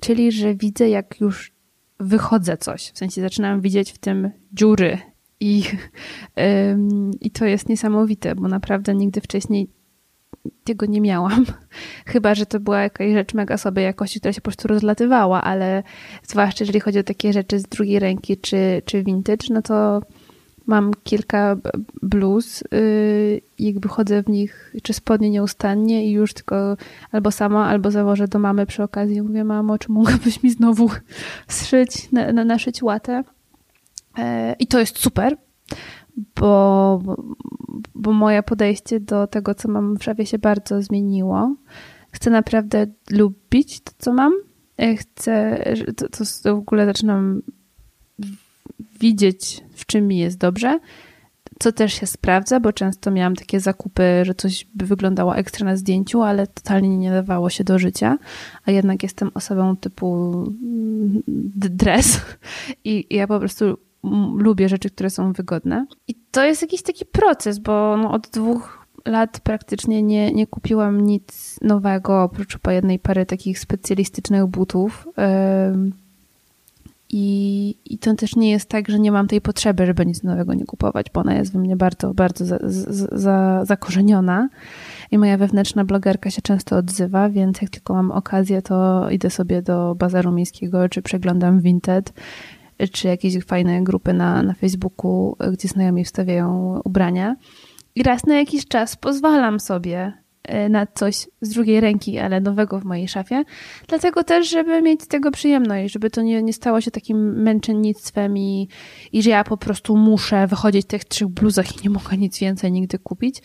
czyli że widzę, jak już wychodzę coś. W sensie zaczynam widzieć w tym dziury i, i to jest niesamowite, bo naprawdę nigdy wcześniej tego nie miałam. Chyba, że to była jakaś rzecz mega sobie jakości, która się po prostu rozlatywała, ale zwłaszcza jeżeli chodzi o takie rzeczy z drugiej ręki czy, czy vintage, no to mam kilka bluz yy, jakby chodzę w nich, czy spodnie nieustannie i już tylko albo sama, albo założę do mamy przy okazji. Mówię, mamo, czy mogłabyś mi znowu zszyć, na, na, naszyć łatę? Yy, I to jest super, bo, bo moje podejście do tego, co mam w szafie się bardzo zmieniło. Chcę naprawdę lubić to, co mam. E, chcę, to, to w ogóle zaczynam widzieć, w czym mi jest dobrze, co też się sprawdza, bo często miałam takie zakupy, że coś by wyglądało ekstra na zdjęciu, ale totalnie nie dawało się do życia, a jednak jestem osobą typu mm, dres i ja po prostu lubię rzeczy, które są wygodne. I to jest jakiś taki proces, bo no od dwóch lat praktycznie nie, nie kupiłam nic nowego, oprócz po jednej pary takich specjalistycznych butów. Yy i, I to też nie jest tak, że nie mam tej potrzeby, żeby nic nowego nie kupować, bo ona jest we mnie bardzo, bardzo za, za, zakorzeniona. I moja wewnętrzna blogerka się często odzywa, więc jak tylko mam okazję, to idę sobie do bazaru miejskiego, czy przeglądam Vinted, czy jakieś fajne grupy na, na Facebooku, gdzie znajomi wstawiają ubrania. I raz na jakiś czas pozwalam sobie na coś z drugiej ręki, ale nowego w mojej szafie. Dlatego też, żeby mieć z tego przyjemność, żeby to nie, nie stało się takim męczennictwem i, i że ja po prostu muszę wychodzić w tych trzech bluzach i nie mogę nic więcej nigdy kupić.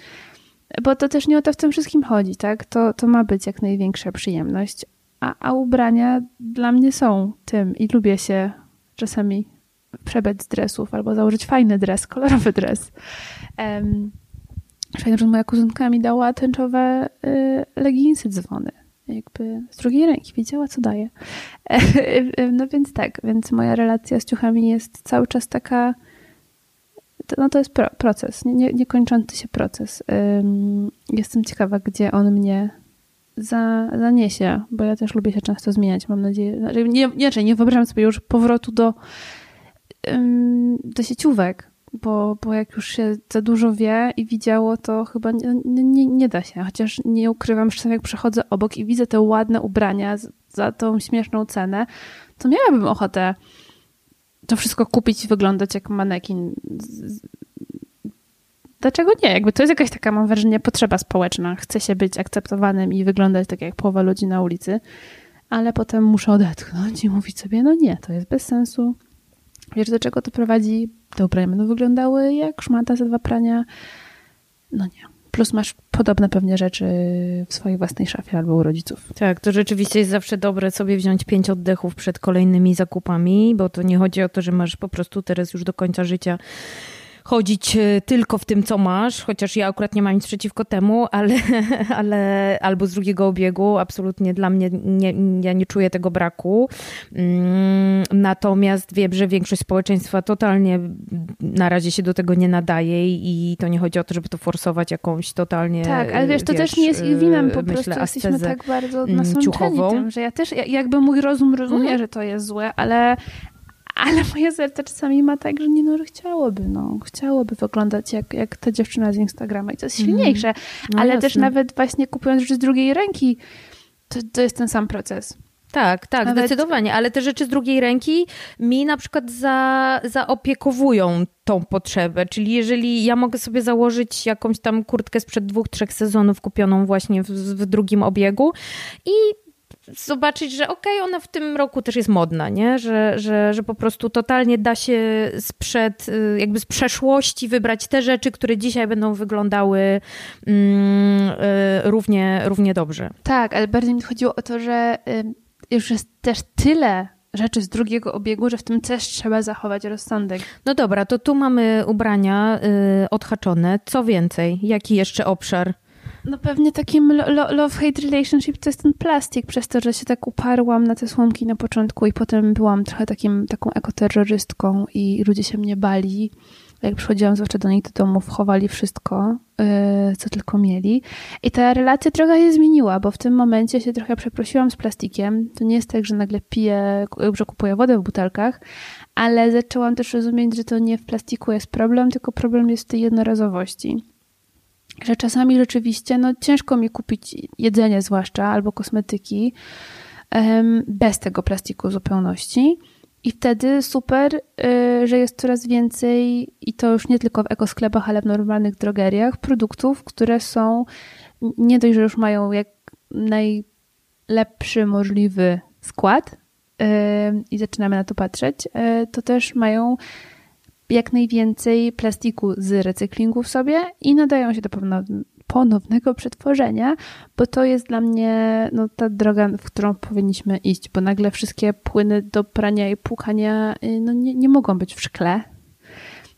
Bo to też nie o to w tym wszystkim chodzi, tak? To, to ma być jak największa przyjemność. A, a ubrania dla mnie są tym i lubię się czasami przebrać z dresów albo założyć fajny dres, kolorowy dres. Um, Fajnie, że moja kuzynka mi dała tęczowe y, leginsy dzwony. Jakby z drugiej ręki wiedziała, co daje. No więc tak, więc moja relacja z ciuchami jest cały czas taka. No to jest pro, proces, nie, niekończący się proces. Jestem ciekawa, gdzie on mnie za, zaniesie, bo ja też lubię się często zmieniać, mam nadzieję. Znaczy, nie, nie, nie wyobrażam sobie już powrotu do do sieciówek, bo, bo jak już się za dużo wie i widziało, to chyba nie, nie, nie da się. Chociaż nie ukrywam, że jak przechodzę obok i widzę te ładne ubrania za tą śmieszną cenę, to miałabym ochotę to wszystko kupić i wyglądać jak manekin. Dlaczego nie? Jakby to jest jakaś taka, mam wrażenie, potrzeba społeczna. Chce się być akceptowanym i wyglądać tak jak połowa ludzi na ulicy, ale potem muszę odetchnąć i mówić sobie, no nie, to jest bez sensu. Wiesz, do czego to prowadzi? Te ubrania będą wyglądały jak szmata za dwa prania. No nie. Plus masz podobne pewnie rzeczy w swojej własnej szafie albo u rodziców. Tak, to rzeczywiście jest zawsze dobre sobie wziąć pięć oddechów przed kolejnymi zakupami, bo to nie chodzi o to, że masz po prostu teraz już do końca życia chodzić e, tylko w tym, co masz, chociaż ja akurat nie mam nic przeciwko temu, ale, ale albo z drugiego obiegu, absolutnie dla mnie nie, ja nie czuję tego braku. Mm, natomiast wiem, że większość społeczeństwa totalnie na razie się do tego nie nadaje i to nie chodzi o to, żeby to forsować jakąś totalnie. Tak, ale wiesz, to wiesz, też nie jest ich winem, po myślę, prostu jesteśmy tak bardzo mm, nasączeni tym, że ja też, jakby mój rozum rozumie, mhm. że to jest złe, ale ale moje serce czasami ma tak, że nie no, że chciałoby, no, chciałoby wyglądać jak, jak ta dziewczyna z Instagrama i to jest mhm. silniejsze, no ale jasne. też nawet właśnie kupując rzeczy z drugiej ręki, to, to jest ten sam proces. Tak, tak, Nawet... zdecydowanie, ale te rzeczy z drugiej ręki mi na przykład za, zaopiekowują tą potrzebę, czyli jeżeli ja mogę sobie założyć jakąś tam kurtkę sprzed dwóch, trzech sezonów kupioną właśnie w, w drugim obiegu i zobaczyć, że okej, okay, ona w tym roku też jest modna, nie? Że, że, że po prostu totalnie da się sprzed, y, jakby z przeszłości wybrać te rzeczy, które dzisiaj będą wyglądały mm, y, równie, równie dobrze. Tak, ale bardziej mi chodziło o to, że y, już jest też tyle rzeczy z drugiego obiegu, że w tym też trzeba zachować rozsądek. No dobra, to tu mamy ubrania y, odhaczone. Co więcej? Jaki jeszcze obszar? No pewnie takim love-hate relationship to jest ten plastik, przez to, że się tak uparłam na te słomki na początku i potem byłam trochę takim, taką ekoterrorystką i ludzie się mnie bali. Jak przychodziłam zwłaszcza do nich do domów, chowali wszystko, yy, co tylko mieli. I ta relacja trochę się zmieniła, bo w tym momencie się trochę przeprosiłam z plastikiem. To nie jest tak, że nagle piję, że kupuję wodę w butelkach, ale zaczęłam też rozumieć, że to nie w plastiku jest problem, tylko problem jest w tej jednorazowości że czasami rzeczywiście no, ciężko mi kupić jedzenie zwłaszcza albo kosmetyki bez tego plastiku zupełności. I wtedy super, y, że jest coraz więcej, i to już nie tylko w ekosklepach, ale w normalnych drogeriach, produktów, które są nie dość, że już mają jak najlepszy możliwy skład y, i zaczynamy na to patrzeć, y, to też mają jak najwięcej plastiku z recyklingu w sobie i nadają się do ponownego przetworzenia, bo to jest dla mnie no, ta droga, w którą powinniśmy iść, bo nagle wszystkie płyny do prania i płukania y, no, nie, nie mogą być w szkle.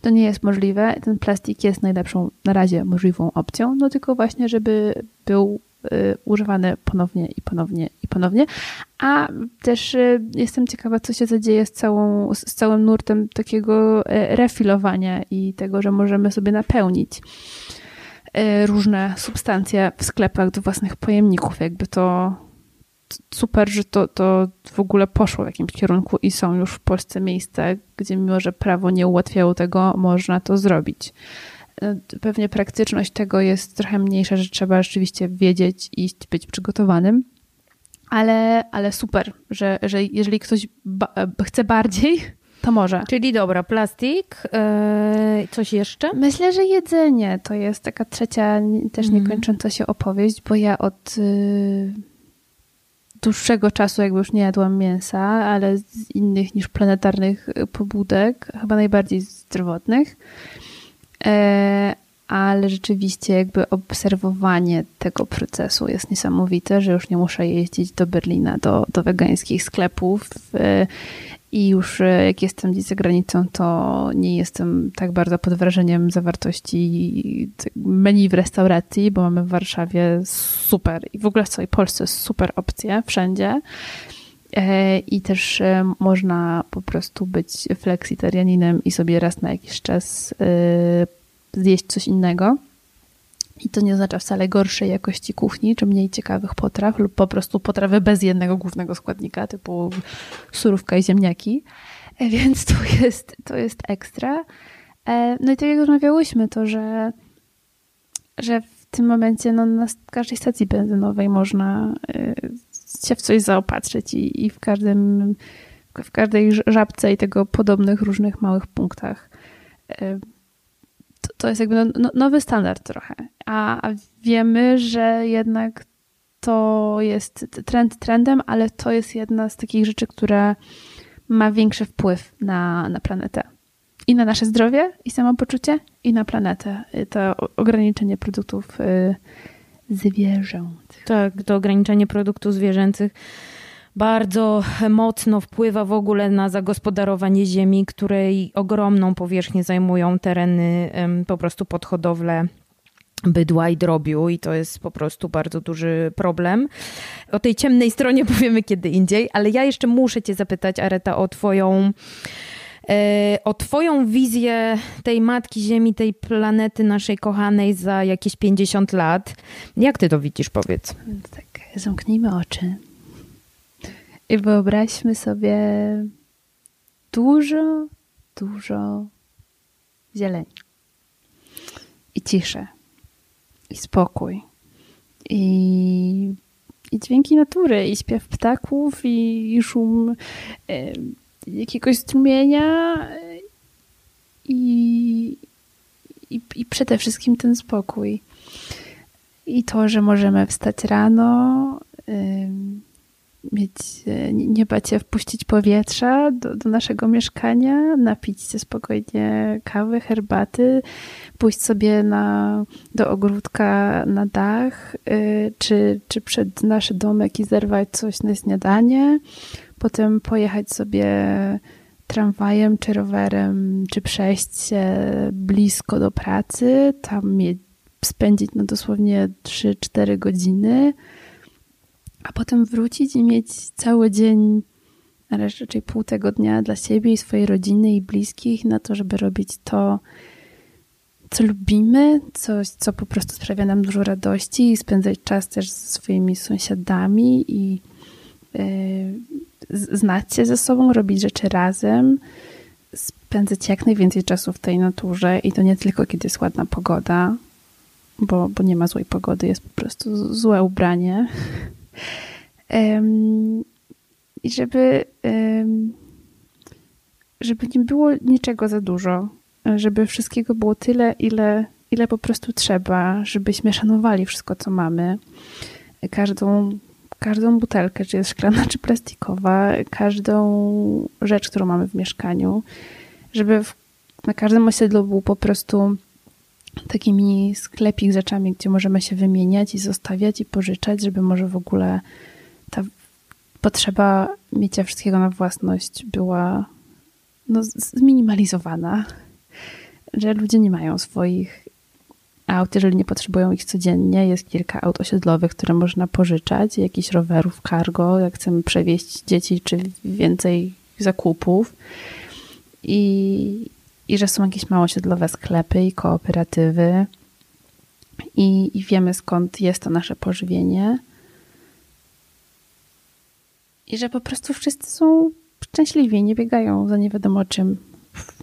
To nie jest możliwe. Ten plastik jest najlepszą na razie możliwą opcją, no tylko właśnie, żeby był używane ponownie i ponownie i ponownie. A też y, jestem ciekawa, co się zadzieje z, całą, z całym nurtem takiego y, refilowania i tego, że możemy sobie napełnić różne substancje w sklepach do własnych pojemników. Jakby to super, że to, to w ogóle poszło w jakimś kierunku i są już w Polsce miejsca, gdzie mimo, że prawo nie ułatwiało tego, można to zrobić. E, pewnie praktyczność tego jest trochę mniejsza, że trzeba rzeczywiście wiedzieć, iść, być przygotowanym. Ale, ale super, że, że jeżeli ktoś ba e, chce bardziej, to może. Czyli dobra, plastik, yy, coś jeszcze? Myślę, że jedzenie to jest taka trzecia, też niekończąca się opowieść, bo ja od yy, dłuższego czasu jakby już nie jadłam mięsa, ale z innych niż planetarnych pobudek, chyba najbardziej zdrowotnych. E, ale rzeczywiście jakby obserwowanie tego procesu jest niesamowite, że już nie muszę jeździć do Berlina, do, do wegańskich sklepów e, i już e, jak jestem gdzieś za granicą, to nie jestem tak bardzo pod wrażeniem zawartości menu w restauracji, bo mamy w Warszawie super i w ogóle w całej Polsce super opcje wszędzie. I też można po prostu być fleksitarianinem i sobie raz na jakiś czas zjeść coś innego. I to nie oznacza wcale gorszej jakości kuchni, czy mniej ciekawych potraw, lub po prostu potrawy bez jednego głównego składnika, typu surówka i ziemniaki. Więc to jest, to jest ekstra. No i tak jak rozmawiałyśmy, to że, że w tym momencie no, na każdej stacji benzynowej można się w coś zaopatrzyć i, i w każdym w każdej żabce i tego podobnych różnych małych punktach. To, to jest jakby no, no, nowy standard trochę. A, a wiemy, że jednak to jest trend trendem, ale to jest jedna z takich rzeczy, która ma większy wpływ na, na planetę. I na nasze zdrowie, i samopoczucie, i na planetę. To ograniczenie produktów y, zwierząt. Tak, to ograniczenie produktów zwierzęcych bardzo mocno wpływa w ogóle na zagospodarowanie ziemi, której ogromną powierzchnię zajmują tereny po prostu pod hodowlę bydła i drobiu i to jest po prostu bardzo duży problem. O tej ciemnej stronie powiemy kiedy indziej, ale ja jeszcze muszę cię zapytać Areta o twoją o Twoją wizję tej Matki Ziemi, tej planety naszej kochanej za jakieś 50 lat. Jak Ty to widzisz, powiedz? Tak, zamknijmy oczy i wyobraźmy sobie dużo, dużo zieleni i ciszę i spokój i, i dźwięki natury i śpiew ptaków i, i szum jakiegoś strumienia i, i, i przede wszystkim ten spokój. I to, że możemy wstać rano, mieć, e, nie bać się wpuścić powietrza do, do naszego mieszkania, napić się spokojnie kawy, herbaty, pójść sobie na, do ogródka na dach, y, czy, czy przed nasz domek i zerwać coś na śniadanie, potem pojechać sobie tramwajem czy rowerem, czy przejść się blisko do pracy, tam spędzić no dosłownie 3-4 godziny, a potem wrócić i mieć cały dzień, a raczej pół tego dnia dla siebie i swojej rodziny i bliskich na to, żeby robić to, co lubimy, coś, co po prostu sprawia nam dużo radości i spędzać czas też ze swoimi sąsiadami i znać się ze sobą, robić rzeczy razem, spędzać jak najwięcej czasu w tej naturze i to nie tylko kiedy jest ładna pogoda, bo, bo nie ma złej pogody, jest po prostu złe ubranie. I żeby, żeby nie było niczego za dużo, żeby wszystkiego było tyle, ile, ile po prostu trzeba, żebyśmy szanowali wszystko, co mamy. Każdą, każdą butelkę, czy jest szklana, czy plastikowa, każdą rzecz, którą mamy w mieszkaniu, żeby w, na każdym osiedlu był po prostu taki mini sklepik z rzeczami, gdzie możemy się wymieniać i zostawiać i pożyczać, żeby może w ogóle ta potrzeba mienia wszystkiego na własność była no, zminimalizowana, że ludzie nie mają swoich aut, jeżeli nie potrzebują ich codziennie. Jest kilka aut osiedlowych, które można pożyczać, jakichś rowerów cargo, jak chcemy przewieźć dzieci, czy więcej zakupów. I, i że są jakieś małosiedlowe sklepy i kooperatywy i, i wiemy skąd jest to nasze pożywienie i że po prostu wszyscy są szczęśliwi, nie biegają za nie wiadomo czym w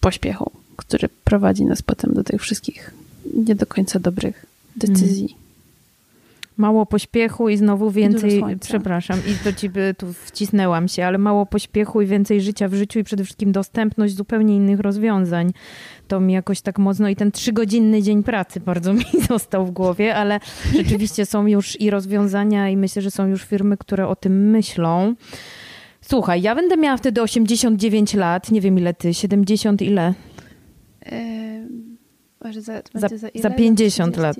pośpiechu, który prowadzi nas potem do tych wszystkich nie do końca dobrych decyzji. Mm. Mało pośpiechu i znowu więcej, przepraszam, i do ciebie tu wcisnęłam się, ale mało pośpiechu i więcej życia w życiu i przede wszystkim dostępność zupełnie innych rozwiązań. To mi jakoś tak mocno i ten trzygodzinny dzień pracy bardzo mi został w głowie, ale rzeczywiście są już i rozwiązania i myślę, że są już firmy, które o tym myślą. Słuchaj, ja będę miała wtedy 89 lat, nie wiem ile ty, 70 ile? Za, za, za, za 50 lat.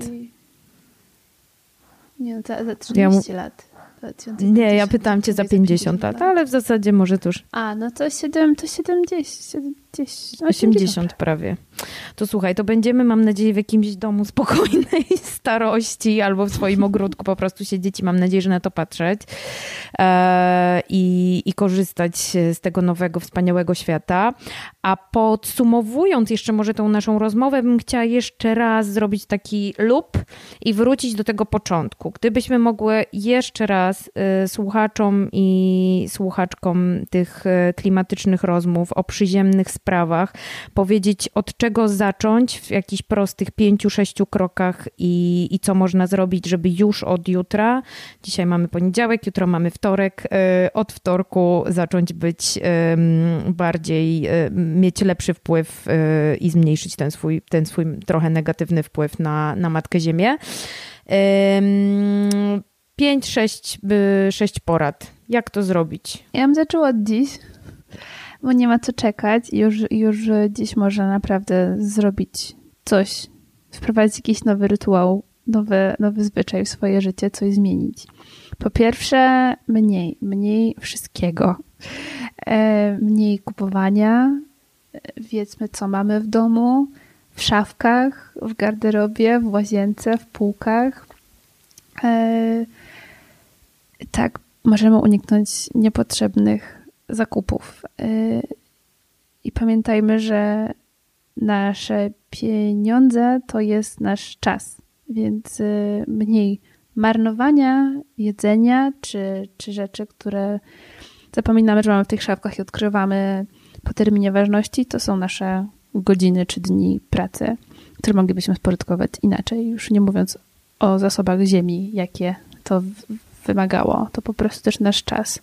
Nie, za, za 30 ja lat. Nie, ja pytałam cię za 50 lat, ale w zasadzie może tuż. A, no to 7, to 70, 70 80, 80 prawie. To słuchaj, to będziemy, mam nadzieję, w jakimś domu spokojnej starości albo w swoim ogródku po prostu siedzieć i mam nadzieję, że na to patrzeć. E, i, i korzystać z tego nowego, wspaniałego świata. A podsumowując jeszcze może tą naszą rozmowę, bym chciała jeszcze raz zrobić taki lub i wrócić do tego początku. Gdybyśmy mogły jeszcze raz y, słuchaczom i słuchaczkom tych y, klimatycznych rozmów o przyziemnych sprawach powiedzieć, od czego zacząć w jakichś prostych pięciu, sześciu krokach i, i co można zrobić, żeby już od jutra, dzisiaj mamy poniedziałek, jutro mamy wtorek, y, od wtorku zacząć być bardziej mieć lepszy wpływ y, i zmniejszyć ten swój, ten swój trochę negatywny wpływ na, na Matkę Ziemię. Pięć, sześć, sześć porad. Jak to zrobić? Ja bym zaczęła od dziś, bo nie ma co czekać. Już, już dziś można naprawdę zrobić coś, wprowadzić jakiś nowy rytuał, nowy, nowy zwyczaj w swoje życie, coś zmienić. Po pierwsze, mniej, mniej wszystkiego. E, mniej kupowania, wiedzmy, co mamy w domu, w szafkach, w garderobie, w łazience, w półkach. E, tak, możemy uniknąć niepotrzebnych zakupów. E, I pamiętajmy, że nasze pieniądze to jest nasz czas, więc e, mniej marnowania jedzenia czy, czy rzeczy, które zapominamy, że mamy w tych szafkach i odkrywamy po terminie ważności to są nasze godziny czy dni pracy, które moglibyśmy spożytkować inaczej, już nie mówiąc o zasobach ziemi, jakie to wymagało. To po prostu też nasz czas.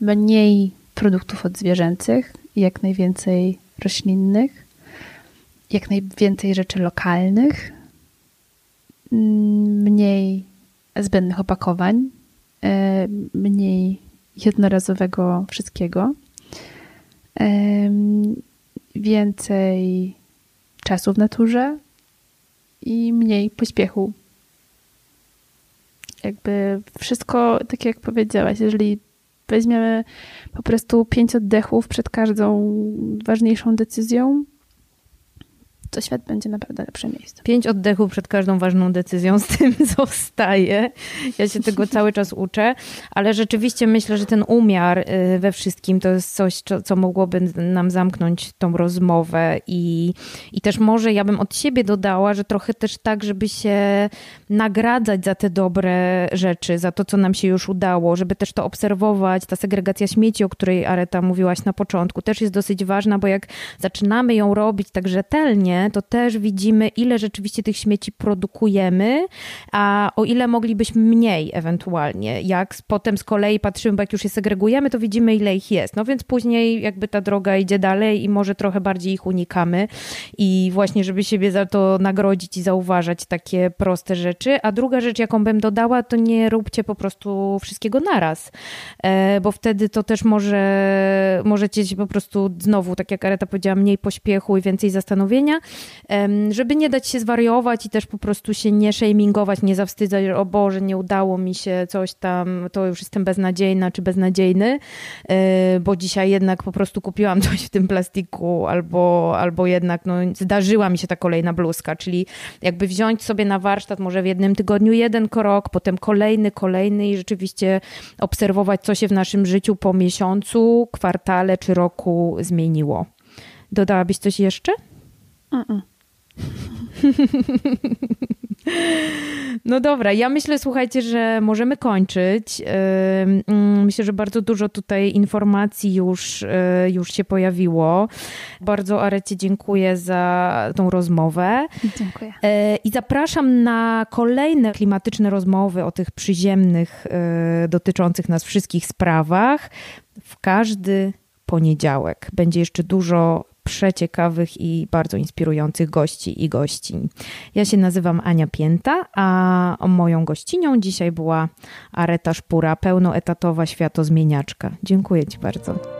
Mniej produktów odzwierzęcych, jak najwięcej roślinnych, jak najwięcej rzeczy lokalnych, mniej zbędnych opakowań, e, mniej jednorazowego wszystkiego więcej czasu w naturze i mniej pośpiechu. Jakby wszystko, tak jak powiedziałaś, jeżeli weźmiemy po prostu pięć oddechów przed każdą ważniejszą decyzją, to świat będzie naprawdę lepsze miejsce. Pięć oddechów przed każdą ważną decyzją, z tym zostaje. Ja się tego cały czas uczę, ale rzeczywiście myślę, że ten umiar y, we wszystkim to jest coś, co mogłoby nam zamknąć tą rozmowę i, i też może ja bym od siebie dodała, że trochę też tak, żeby się nagradzać za te dobre rzeczy, za to, co nam się już udało, żeby też to obserwować. Ta segregacja śmieci, o której Areta mówiłaś na początku, też jest dosyć ważna, bo jak zaczynamy ją robić tak rzetelnie, to też widzimy, ile rzeczywiście tych śmieci produkujemy, a o ile moglibyśmy mniej ewentualnie. Jak potem z kolei patrzymy, bo jak już je segregujemy, to widzimy, ile ich jest. No więc później jakby ta droga idzie dalej i może trochę bardziej ich unikamy. I właśnie, żeby siebie za to nagrodzić i zauważać takie proste rzeczy. A druga rzecz, jaką bym dodała, to nie róbcie po prostu wszystkiego naraz, e, bo wtedy to też może, możecie się po prostu znowu, tak jak Areta powiedziała, mniej pośpiechu i więcej zastanowienia, żeby nie dać się zwariować i też po prostu się nie shamingować, nie zawstydzać, o Boże, nie udało mi się coś tam, to już jestem beznadziejna czy beznadziejny, e, bo dzisiaj jednak po prostu kupiłam coś w tym plastiku albo, albo jednak no, zdarzyła mi się ta kolejna bluzka, czyli jakby wziąć sobie na warsztat może w jednym tygodniu jeden krok, potem kolejny, kolejny i rzeczywiście obserwować, co się w naszym życiu po miesiącu, kwartale czy roku zmieniło. Dodałabyś coś jeszcze? No dobra, ja myślę, słuchajcie, że możemy kończyć. Mm, myślę, że bardzo dużo tutaj informacji już, y, już się pojawiło. Bardzo Arecie dziękuję za tą rozmowę. Dziękuję. Y, I zapraszam na kolejne klimatyczne rozmowy o tych przyziemnych, y, dotyczących nas wszystkich sprawach w każdy poniedziałek. Będzie jeszcze dużo przeciekawych i bardzo inspirujących gości i gościń. Ja się nazywam Ania Pięta, a moją gościnią dzisiaj była Areta Szpura, pełnoetatowa światozmieniaczka. Dziękuję Ci bardzo.